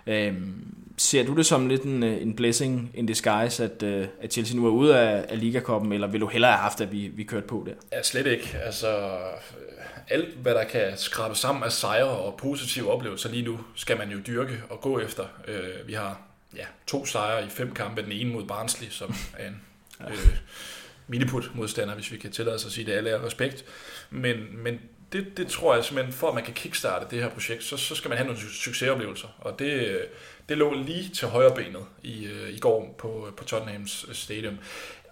Øhm, ser du det som lidt en, øh, en blessing in disguise, at, uh, at Chelsea nu er ude af, af Ligakoppen, eller vil du hellere have haft, at vi, vi kørte på der? Ja, slet ikke. Altså, alt hvad der kan skrabe sammen af sejre og positive oplevelser lige nu, skal man jo dyrke og gå efter. Uh, vi har ja, to sejre i fem kampe. Den ene mod Barnsley, som er en øh, miniput-modstander, hvis vi kan tillade os at sige det alle er respekt. Men, men det, det tror jeg simpelthen, for at man kan kickstarte det her projekt, så, så skal man have nogle succesoplevelser. Og det, det lå lige til højre benet i, øh, i går på, på Tottenhams øh, Stadium.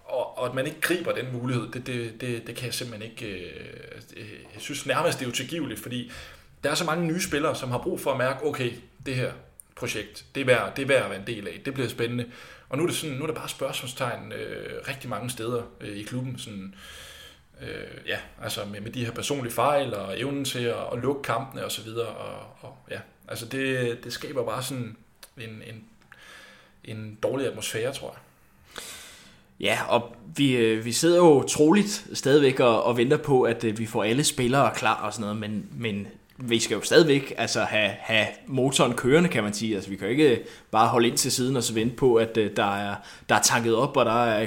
Og, og at man ikke griber den mulighed, det, det, det, det kan jeg simpelthen ikke... Øh, jeg synes nærmest, det er utilgiveligt, fordi der er så mange nye spillere, som har brug for at mærke, okay, det her projekt, det er værd, det er værd at være en del af, det bliver spændende. Og nu er det, sådan, nu er det bare spørgsmålstegn øh, rigtig mange steder øh, i klubben. Sådan, øh, øh, ja, altså med, med de her personlige fejl og evnen til at, at lukke kampene osv. Og, og, og ja, altså det, det skaber bare sådan en, en, en dårlig atmosfære, tror jeg. Ja, og vi, øh, vi sidder jo troligt stadigvæk og, og venter på, at øh, vi får alle spillere klar og sådan noget, men, men vi skal jo stadigvæk altså, have, have motoren kørende, kan man sige. Altså, vi kan jo ikke bare holde ind til siden og så vente på, at øh, der, er, der er tanket op, og der er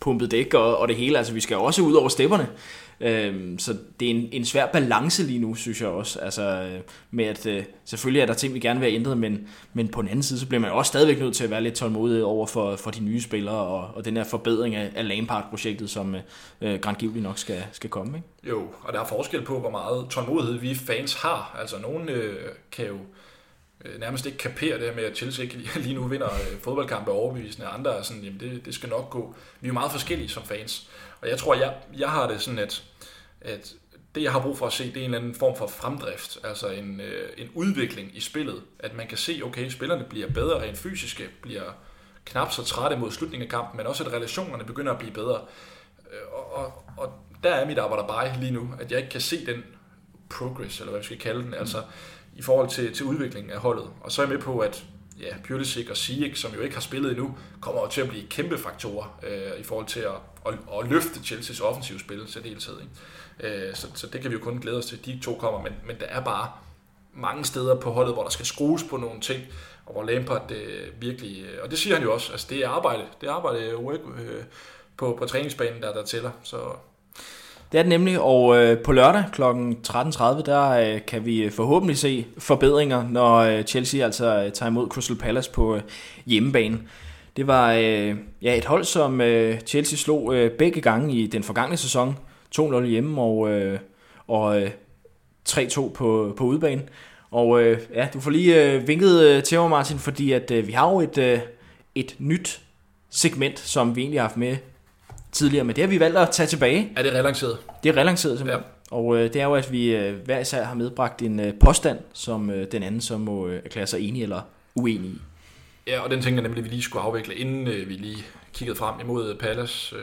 pumpet dæk og, og det hele. Altså, vi skal jo også ud over stepperne. Øhm, så det er en, en svær balance lige nu, synes jeg også. Altså, øh, med at øh, selvfølgelig er der ting, vi gerne vil have ændret, men, men på den anden side, så bliver man også stadigvæk nødt til at være lidt tålmodig over for, for de nye spillere og, og den her forbedring af, af Lampard-projektet, som øh, øh Grand nok skal, skal komme. Ikke? Jo, og der er forskel på, hvor meget tålmodighed vi fans har. Altså, nogen øh, kan jo øh, nærmest ikke kapere det her med, at Chelsea ikke lige nu vinder øh, fodboldkampe overbevisende, andre er sådan, jamen det, det skal nok gå. Vi er jo meget forskellige som fans. Og jeg tror, jeg, jeg har det sådan, at, at det, jeg har brug for at se, det er en eller anden form for fremdrift, altså en, øh, en udvikling i spillet. At man kan se, okay, spillerne bliver bedre rent fysiske, bliver knap så trætte mod slutningen af kampen, men også at relationerne begynder at blive bedre. Øh, og, og, og der er mit arbejde bare lige nu, at jeg ikke kan se den progress, eller hvad vi skal kalde den, altså i forhold til, til udviklingen af holdet. Og så er jeg med på, at ja, Pulisic og Ziyech, som jo ikke har spillet endnu, kommer til at blive kæmpe faktorer øh, i forhold til at, at, at løfte Chelseas offensive spil til det hele. Ikke? Øh, så, så det kan vi jo kun glæde os til, de to kommer, men, men der er bare mange steder på holdet, hvor der skal skrues på nogle ting, og hvor Lampard øh, virkelig, øh, og det siger han jo også, altså det er arbejde, det er arbejde øh, work, øh, på, på træningsbanen, der, der tæller, så det er det nemlig, og øh, på lørdag kl. 13.30, der øh, kan vi øh, forhåbentlig se forbedringer, når øh, Chelsea altså øh, tager imod Crystal Palace på øh, hjemmebane. Det var øh, ja, et hold, som øh, Chelsea slog øh, begge gange i den forgangne sæson. 2-0 hjemme og, øh, og øh, 3-2 på, på udebane. Og øh, ja, du får lige øh, vinket øh, til mig, Martin, fordi at øh, vi har jo et, øh, et nyt segment, som vi egentlig har haft med tidligere, men det har vi valgt at tage tilbage. er det relanceret. Det er relanceret simpelthen. Ja. Og øh, det er jo, at vi øh, hver især har medbragt en øh, påstand, som øh, den anden så må øh, erklære sig enig eller uenig i. Ja, og den tænker jeg nemlig, at vi lige skulle afvikle, inden øh, vi lige kiggede frem imod Palace. Øh,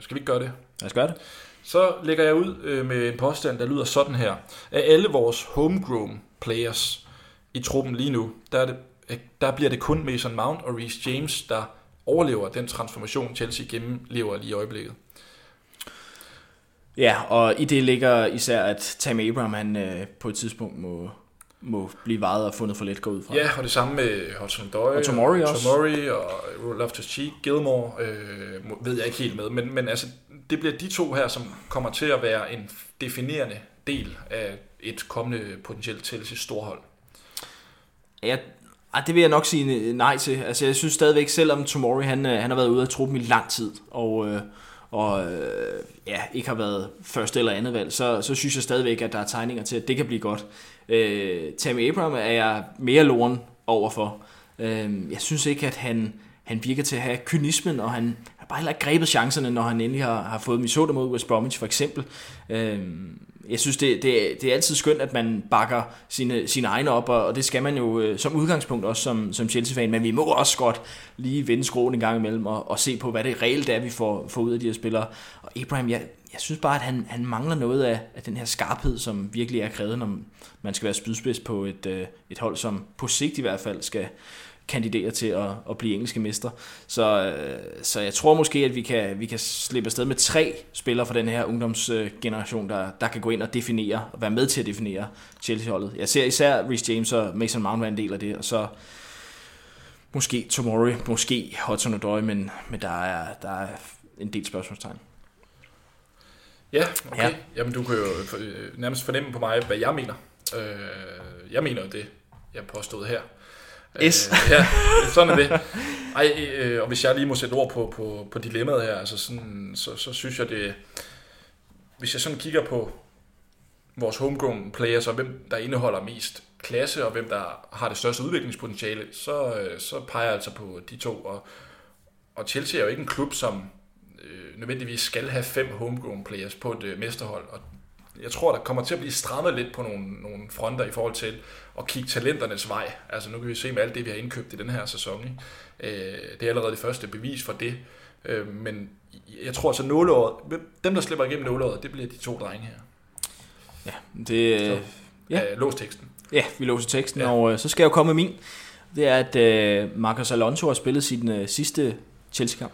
skal vi ikke gøre det? Lad os gøre det. Så lægger jeg ud øh, med en påstand, der lyder sådan her. Af alle vores homegrown players i truppen lige nu, der, er det, øh, der bliver det kun Mason Mount og Reece James, der overlever den transformation, Chelsea gennemlever lige i øjeblikket. Ja, og i det ligger især, at Tammy Abraham han, øh, på et tidspunkt må, må blive vejet og fundet for let gå ud fra. Ja, og det samme med Hudson Doyle, Og Tomori også. Tomori og Loftus-Cheek, Gilmore, øh, ved jeg ikke helt med, men, men altså, det bliver de to her, som kommer til at være en definerende del af et kommende potentielt Chelsea storhold. Ja, ej, det vil jeg nok sige nej til. Altså, jeg synes stadigvæk, selvom Tomori han, øh, han har været ude af truppen i lang tid, og, øh, og øh, ja, ikke har været første eller andet valg, så, så synes jeg stadigvæk, at der er tegninger til, at det kan blive godt. Øh, Tammy Abraham er jeg mere loren overfor. Øh, jeg synes ikke, at han, han virker til at have kynismen, og han har bare heller ikke grebet chancerne, når han endelig har, har fået dem i så mod West Bromwich for eksempel. Øh, jeg synes, det, det, er- det er altid skønt, at man bakker sine, sine egne op, og, og det skal man jo øh, som udgangspunkt også som, som Chelsea-fan, men vi må også godt lige vende skruen en gang imellem og, og se på, hvad det reelt er, vi får, får ud af de her spillere. Og Abraham, jeg, jeg synes bare, at han, han mangler noget af, af den her skarphed, som virkelig er krævet, når man skal være spydspids på et, øh, et hold, som på sigt i hvert fald skal kandidere til at, at blive engelske mester. Så, øh, så jeg tror måske, at vi kan, vi kan slippe afsted med tre spillere fra den her ungdomsgeneration, der, der kan gå ind og definere, og være med til at definere Chelsea-holdet. Jeg ser især Reece James og Mason Mount være en del af det, og så måske Tomori, måske Hudson Odoi, men, men der, er, der er en del spørgsmålstegn. Ja, okay. Ja. Ja. Jamen, du kan jo øh, nærmest fornemme på mig, hvad jeg mener. Øh, jeg mener jo det, jeg påstod her. Yes. Øh, ja, sådan er det. Ej, øh, og hvis jeg lige må sætte ord på, på, på dilemmaet her, altså sådan, så, så synes jeg det... Hvis jeg sådan kigger på vores homegrown players, og hvem der indeholder mest klasse, og hvem der har det største udviklingspotentiale, så, øh, så peger jeg altså på de to. Og, og Chelsea er jo ikke en klub, som øh, nødvendigvis skal have fem homegrown players på et øh, mesterhold. Og jeg tror, der kommer til at blive strammet lidt på nogle, nogle fronter i forhold til at kigge talenternes vej. Altså nu kan vi se med alt det, vi har indkøbt i den her sæson. Ikke? Øh, det er allerede det første bevis for det. Øh, men jeg tror altså nåleåret, dem der slipper igennem nåleåret, det bliver de to drenge her. Ja, det, Så. Ja. Øh, lås teksten. Ja, vi låser teksten, ja. Og øh, så skal jeg jo komme med min. Det er, at øh, Marcos Alonso har spillet sin øh, sidste Chelsea-kamp.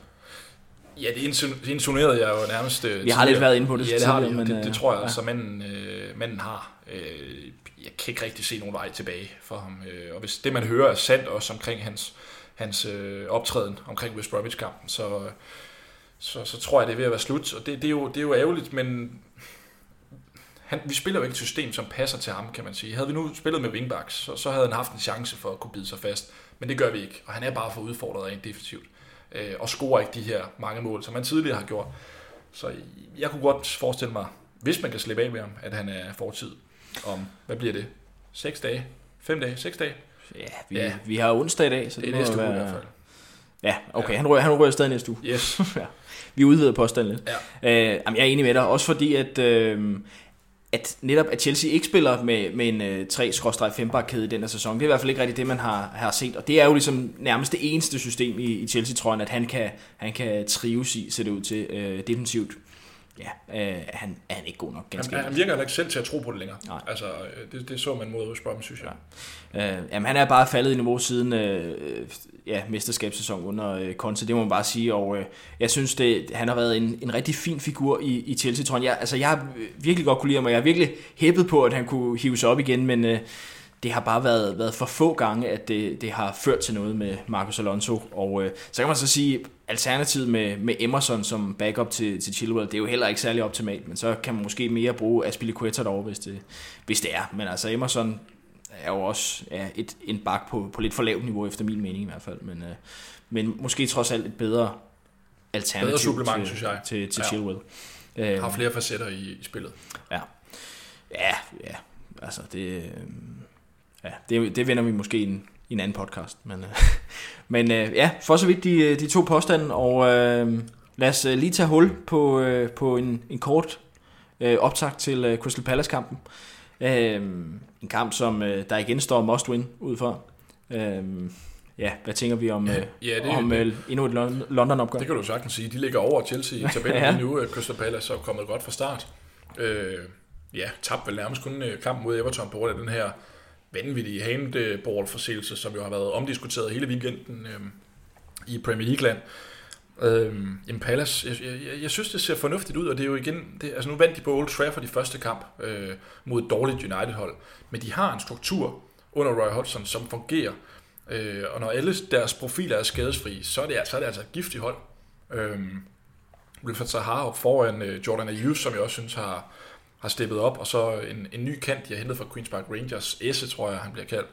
Ja, det insin- det insinuerede jeg jo nærmest øh, Vi har lidt tidligere. været inde på det Ja, det har vi, men, det, det øh, tror jeg, ja. så manden, øh, manden har. Øh, jeg kan ikke rigtig se nogen vej tilbage for ham. Øh, og hvis det, man hører, er sandt også omkring hans, hans øh, optræden omkring West Bromwich-kampen, så, så, så tror jeg, det er ved at være slut. Og det, det, er, jo, det er jo ærgerligt, men han, vi spiller jo ikke et system, som passer til ham, kan man sige. Havde vi nu spillet med wingbacks, så, så havde han haft en chance for at kunne bide sig fast. Men det gør vi ikke, og han er bare for udfordret rent defensivt. Øh, og scorer ikke de her mange mål, som han tidligere har gjort. Så jeg kunne godt forestille mig, hvis man kan slippe af med ham, at han er fortid om, hvad bliver det? 6 dage? 5 dage? 6 dage? Ja, vi, Ja. ja. vi har onsdag i dag, så Det er må næste uge være... i hvert fald. Ja, okay, ja. Ja. Han, rører, han rører stadig næste uge. Yes. Vi udvider påstanden lidt. Ja. Øh, jamen, jeg er enig med dig, også fordi, at, øh, at netop at Chelsea ikke spiller med, med en øh, 3-5 kæde i den her sæson. Det er i hvert fald ikke rigtigt det, man har, har set. Og det er jo ligesom nærmest det eneste system i, i Chelsea-trøjen, at han kan, han kan trives i, ser det ud til, øh, defensivt ja, øh, han, er han ikke god nok, ganske Han, han virker heller ikke selv til at tro på det længere. Nej. Altså, øh, det, det så man mod Østbrøm, synes jeg. Øh, jamen, han er bare faldet i niveau siden øh, ja, mesterskabssæson under øh, Conte, det må man bare sige, og øh, jeg synes, det, han har været en, en rigtig fin figur i, i Chelsea, tror jeg. jeg. Altså, jeg har virkelig godt kunne lide ham, og jeg har virkelig hæppet på, at han kunne hive sig op igen, men øh, det har bare været, været for få gange, at det, det har ført til noget med Marcus Alonso, og øh, så kan man så sige, alternativet med, med Emerson som backup til, til Chilwell, det er jo heller ikke særlig optimalt, men så kan man måske mere bruge Aspilicueta derovre, hvis det, hvis det er. Men altså Emerson er jo også ja, et, en bak på, på lidt for lavt niveau, efter min mening i hvert fald. Men, øh, men måske trods alt et bedre alternativ Bedre supplement, til, synes jeg. til, til Ja. Chilwell. Øh, Har flere facetter i, i spillet. ja. ja, ja, altså det, øh, ja, det, det vender vi måske i en, i en anden podcast. Men, øh, men øh, ja, for så vidt de, de to påstande, og øh, lad os øh, lige tage hul på, øh, på en, en kort øh, optag til øh, Crystal Palace-kampen. Øh, en kamp, som øh, der igen står must win ud for. Øh, ja, hvad tænker vi om, øh, Ja, det- om øh, endnu et Lon- London-opgør? Det kan du sagtens sige. De ligger over Chelsea i tabellen Ja. ja. lige nu. Crystal Palace er kommet godt fra start. Øh, ja, tabte vel nærmest kun øh, kampen mod Everton på grund af den her vanvittige handball-forseelse, som jo har været omdiskuteret hele weekenden øh, i Premier League-land. Øh, jamen Palace, jeg, jeg, jeg, synes, det ser fornuftigt ud, og det er jo igen, det, altså nu vandt de på Old Trafford i første kamp øh, mod et dårligt United-hold, men de har en struktur under Roy Hodgson, som fungerer, øh, og når alle deres profiler er skadesfri, så er det, så er det altså et giftigt hold. Øh, Wilfred Sahar op foran øh, Jordan Ayew, som jeg også synes har, har steppet op, og så en, en ny kant, de har hentet fra Queen's Park Rangers, Esse tror jeg, han bliver kaldt.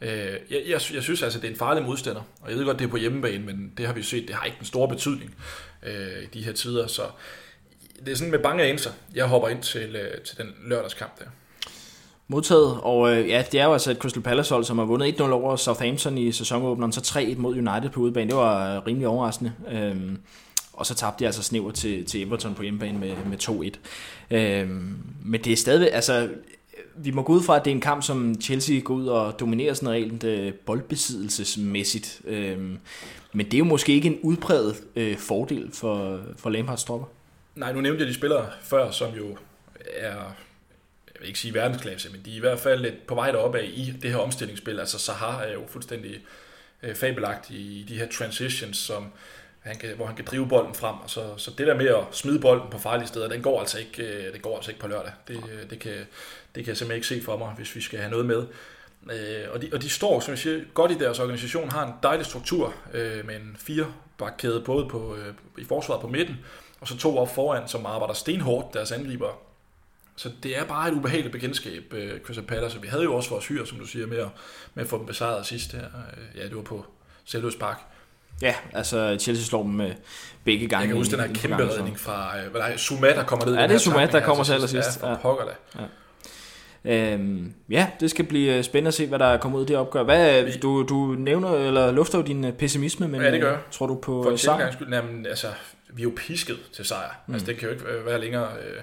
Øh, jeg, jeg, jeg synes altså, det er en farlig modstander, og jeg ved godt, det er på hjemmebane, men det har vi jo set, det har ikke den store betydning øh, i de her tider, så det er sådan med bange anelser, jeg hopper ind til, øh, til den lørdagskamp der. Modtaget, og øh, ja, det er jo altså et Crystal Palace hold, som har vundet 1-0 over Southampton i sæsonåbneren, så 3-1 mod United på udebane. Det var øh, rimelig overraskende. Øh, og så tabte de altså snæver til, til Everton på hjemmebane med, med 2-1. Øh, men det er stadigvæk, altså, vi må gå ud fra, at det er en kamp, som Chelsea går ud og dominerer sådan rent øh, boldbesiddelsesmæssigt. Øh, men det er jo måske ikke en udpræget øh, fordel for, for Lampards tropper. Nej, nu nævnte jeg de spillere før, som jo er, jeg vil ikke sige verdensklasse, men de er i hvert fald lidt på vej deroppe af i det her omstillingsspil. Altså Sahar er jo fuldstændig øh, fabelagtig i de her transitions, som han kan, hvor han kan drive bolden frem. Og så, så det der med at smide bolden på farlige steder, den går altså ikke, øh, det går altså ikke på lørdag. Det, øh, det, kan, det kan jeg simpelthen ikke se for mig, hvis vi skal have noget med. Øh, og, de, og de står, som jeg siger, godt i deres organisation, har en dejlig struktur øh, med en firebakkæde både på, øh, i forsvaret på midten, og så to op foran, som arbejder stenhårdt, deres angriber. Så det er bare et ubehageligt bekendtskab, øh, Crystal Palace. Og vi havde jo også vores hyr, som du siger, med at, med at få dem besejret sidst her. Ja, det var på Selvløs Park. Ja, altså Chelsea slår dem øh, begge gange. Jeg kan huske den her kæmpe redning fra øh, hvad der er, Zuma, der kommer ned. Ja, det er tackling der kommer til allersidst. Ja, for Ja. pokker da. Øhm, ja, det skal blive øh, spændende at se, hvad der kommer ud af det opgør. Hvad, øh, du, du nævner, eller lufter jo din øh, pessimisme, men Ja, det gør tror du på For sejr? skyld, jamen, altså, vi er jo pisket til sejr. Mm. Altså, det kan jo ikke være længere. Øh,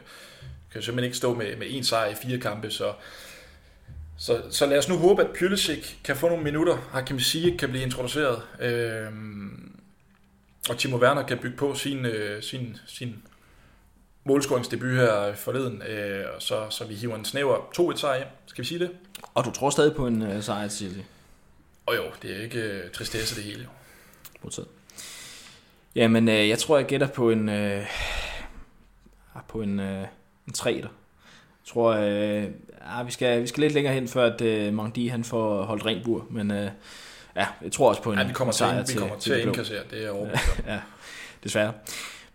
kan jo simpelthen ikke stå med, med én sejr i fire kampe, så, så, så lad os nu håbe, at Pulisic kan få nogle minutter. Hakim Ziyech kan blive introduceret. Øh, og Timo Werner kan bygge på sin, øh, sin, sin målscoringsdebut her forleden, øh, og så, så vi hiver en snæver 2-1 sejr hjem. Skal vi sige det? Og du tror stadig på en øh, sejr til Chelsea? Og jo, det er ikke øh, tristesse det hele. Jo. Modtaget. Jamen, øh, jeg tror, jeg gætter på en, øh, ah, på en, øh, en 3 der. Jeg tror, øh, ah, vi, skal, vi skal lidt længere hen, før at øh, Mangdi han får holdt rent bur, men øh, ja, jeg tror også på en Ja, vi kommer en til, sejr vi kommer til at de blå. indkassere, det er overbevist ja, desværre.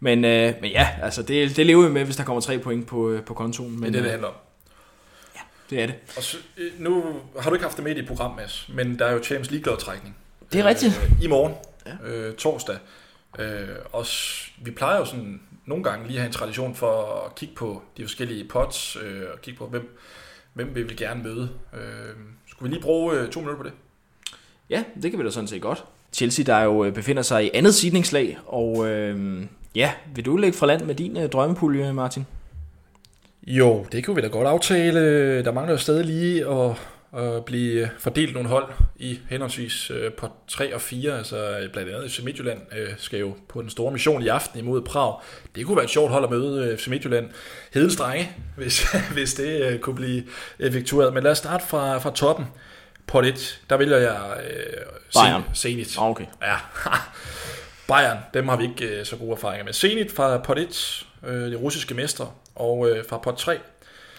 Men, øh, men ja, altså det, det lever vi med, hvis der kommer tre point på, øh, på kontoen. Det Men, er det, det øh, handler om. det er det. Og så, øh, nu har du ikke haft det med i dit program, Mads, men der er jo Champions League-lodtrækning. Det er rigtigt. Øh, I morgen, Ja. ja. øh, torsdag. Øh, og vi plejer jo sådan nogle gange lige have en tradition for at kigge på de forskellige pots, øh, og kigge på, hvem, hvem vil vi gerne møde. Øh, skulle vi lige bruge øh, to minutter på det? Ja, det kan vi da sådan set godt. Chelsea, der jo øh, befinder sig i andet sidningslag, og øh, ja, vil du lægge fra land med din øh, drømmepulje, Martin? Jo, det kunne vi da godt aftale. Der mangler jo stadig lige at, at blive fordelt nogle hold i henholdsvis øh, på 3 og 4. Altså blandt andet FC Midtjylland øh, skal jo på den store mission i aften imod Prag. Det kunne være et sjovt hold at møde øh, FC Midtjylland. Hedens drenge, hvis, hvis det øh, kunne blive effektueret. Men lad os starte fra, fra toppen. Pot 1, der vælger jeg øh, Bayern. Zenit. Ah, okay. Ja, Bayern, dem har vi ikke øh, så gode erfaringer med. Zenit fra pot 1, øh, de russiske mestre, og øh, fra pot 3,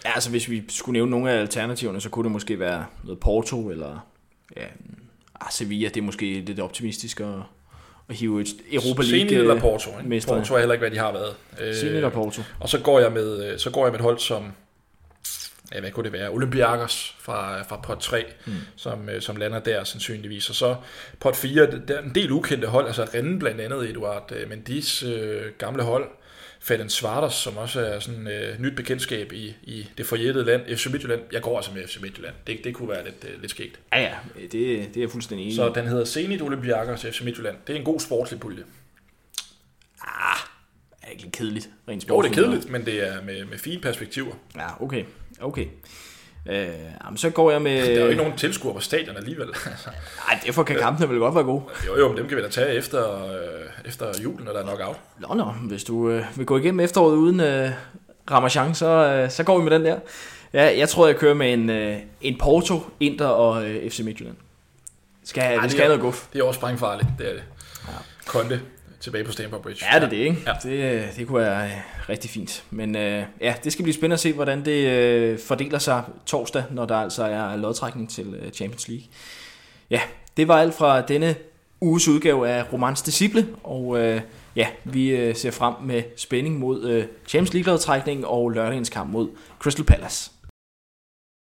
Ja, altså hvis vi skulle nævne nogle af alternativerne, så kunne det måske være noget Porto, eller ja, ah, Sevilla, det er måske lidt optimistisk at, at hive et Europa League Zenit eller Porto. Ikke? mestre. Porto er heller ikke, hvad de har været. Øh, Zenit og Porto. Og så går jeg med, øh, så går jeg med et hold som, ja, hvad kunne det være, Olympiakos fra, fra pot 3, mm. som, øh, som lander der sandsynligvis. Og så pot 4, der er en del ukendte hold, altså Rennes blandt andet, Eduard øh, Mendis øh, gamle hold, Fadden Svarters, som også er sådan øh, nyt bekendtskab i, i det forjættede land, FC Midtjylland. Jeg går altså med FC Midtjylland. Det, det kunne være lidt, øh, lidt skægt. Ja, ja, det, det er jeg fuldstændig enig. Så den hedder Zenit Olympiakos FC Midtjylland. Det er en god sportslig pulje. er ikke lidt kedeligt, rent Jo, det er kedeligt, men det er med, med fine perspektiver. Ja, okay. okay. Øh, jamen, så går jeg med... Der er jo ikke nogen tilskuere på stadion alligevel. Altså, Ej, derfor kan kampene vel godt være gode. jo, jo, men dem kan vi da tage efter, øh, efter julen, når der er knockout. Nå, nå, hvis du øh, vil gå igennem efteråret uden øh, Ramachan, så, øh, så går vi med den der. Ja, jeg tror, jeg kører med en, øh, en Porto, Inter og øh, FC Midtjylland. Skal, Ej, det det skal er- noget guf. Det er også sprængfarligt, det er det. Ja. Konte tilbage på Stamford Bridge. Ja, det er det, ikke? Ja. Det, øh, det kunne være øh, rigtig fint. Men øh, ja, det skal blive spændende at se, hvordan det øh, fordeler sig torsdag, når der altså er lodtrækning til øh, Champions League. Ja, det var alt fra denne uges udgave af Romans Disciple, og øh, ja, vi øh, ser frem med spænding mod øh, Champions League-lodtrækningen og lørdagens kamp mod Crystal Palace.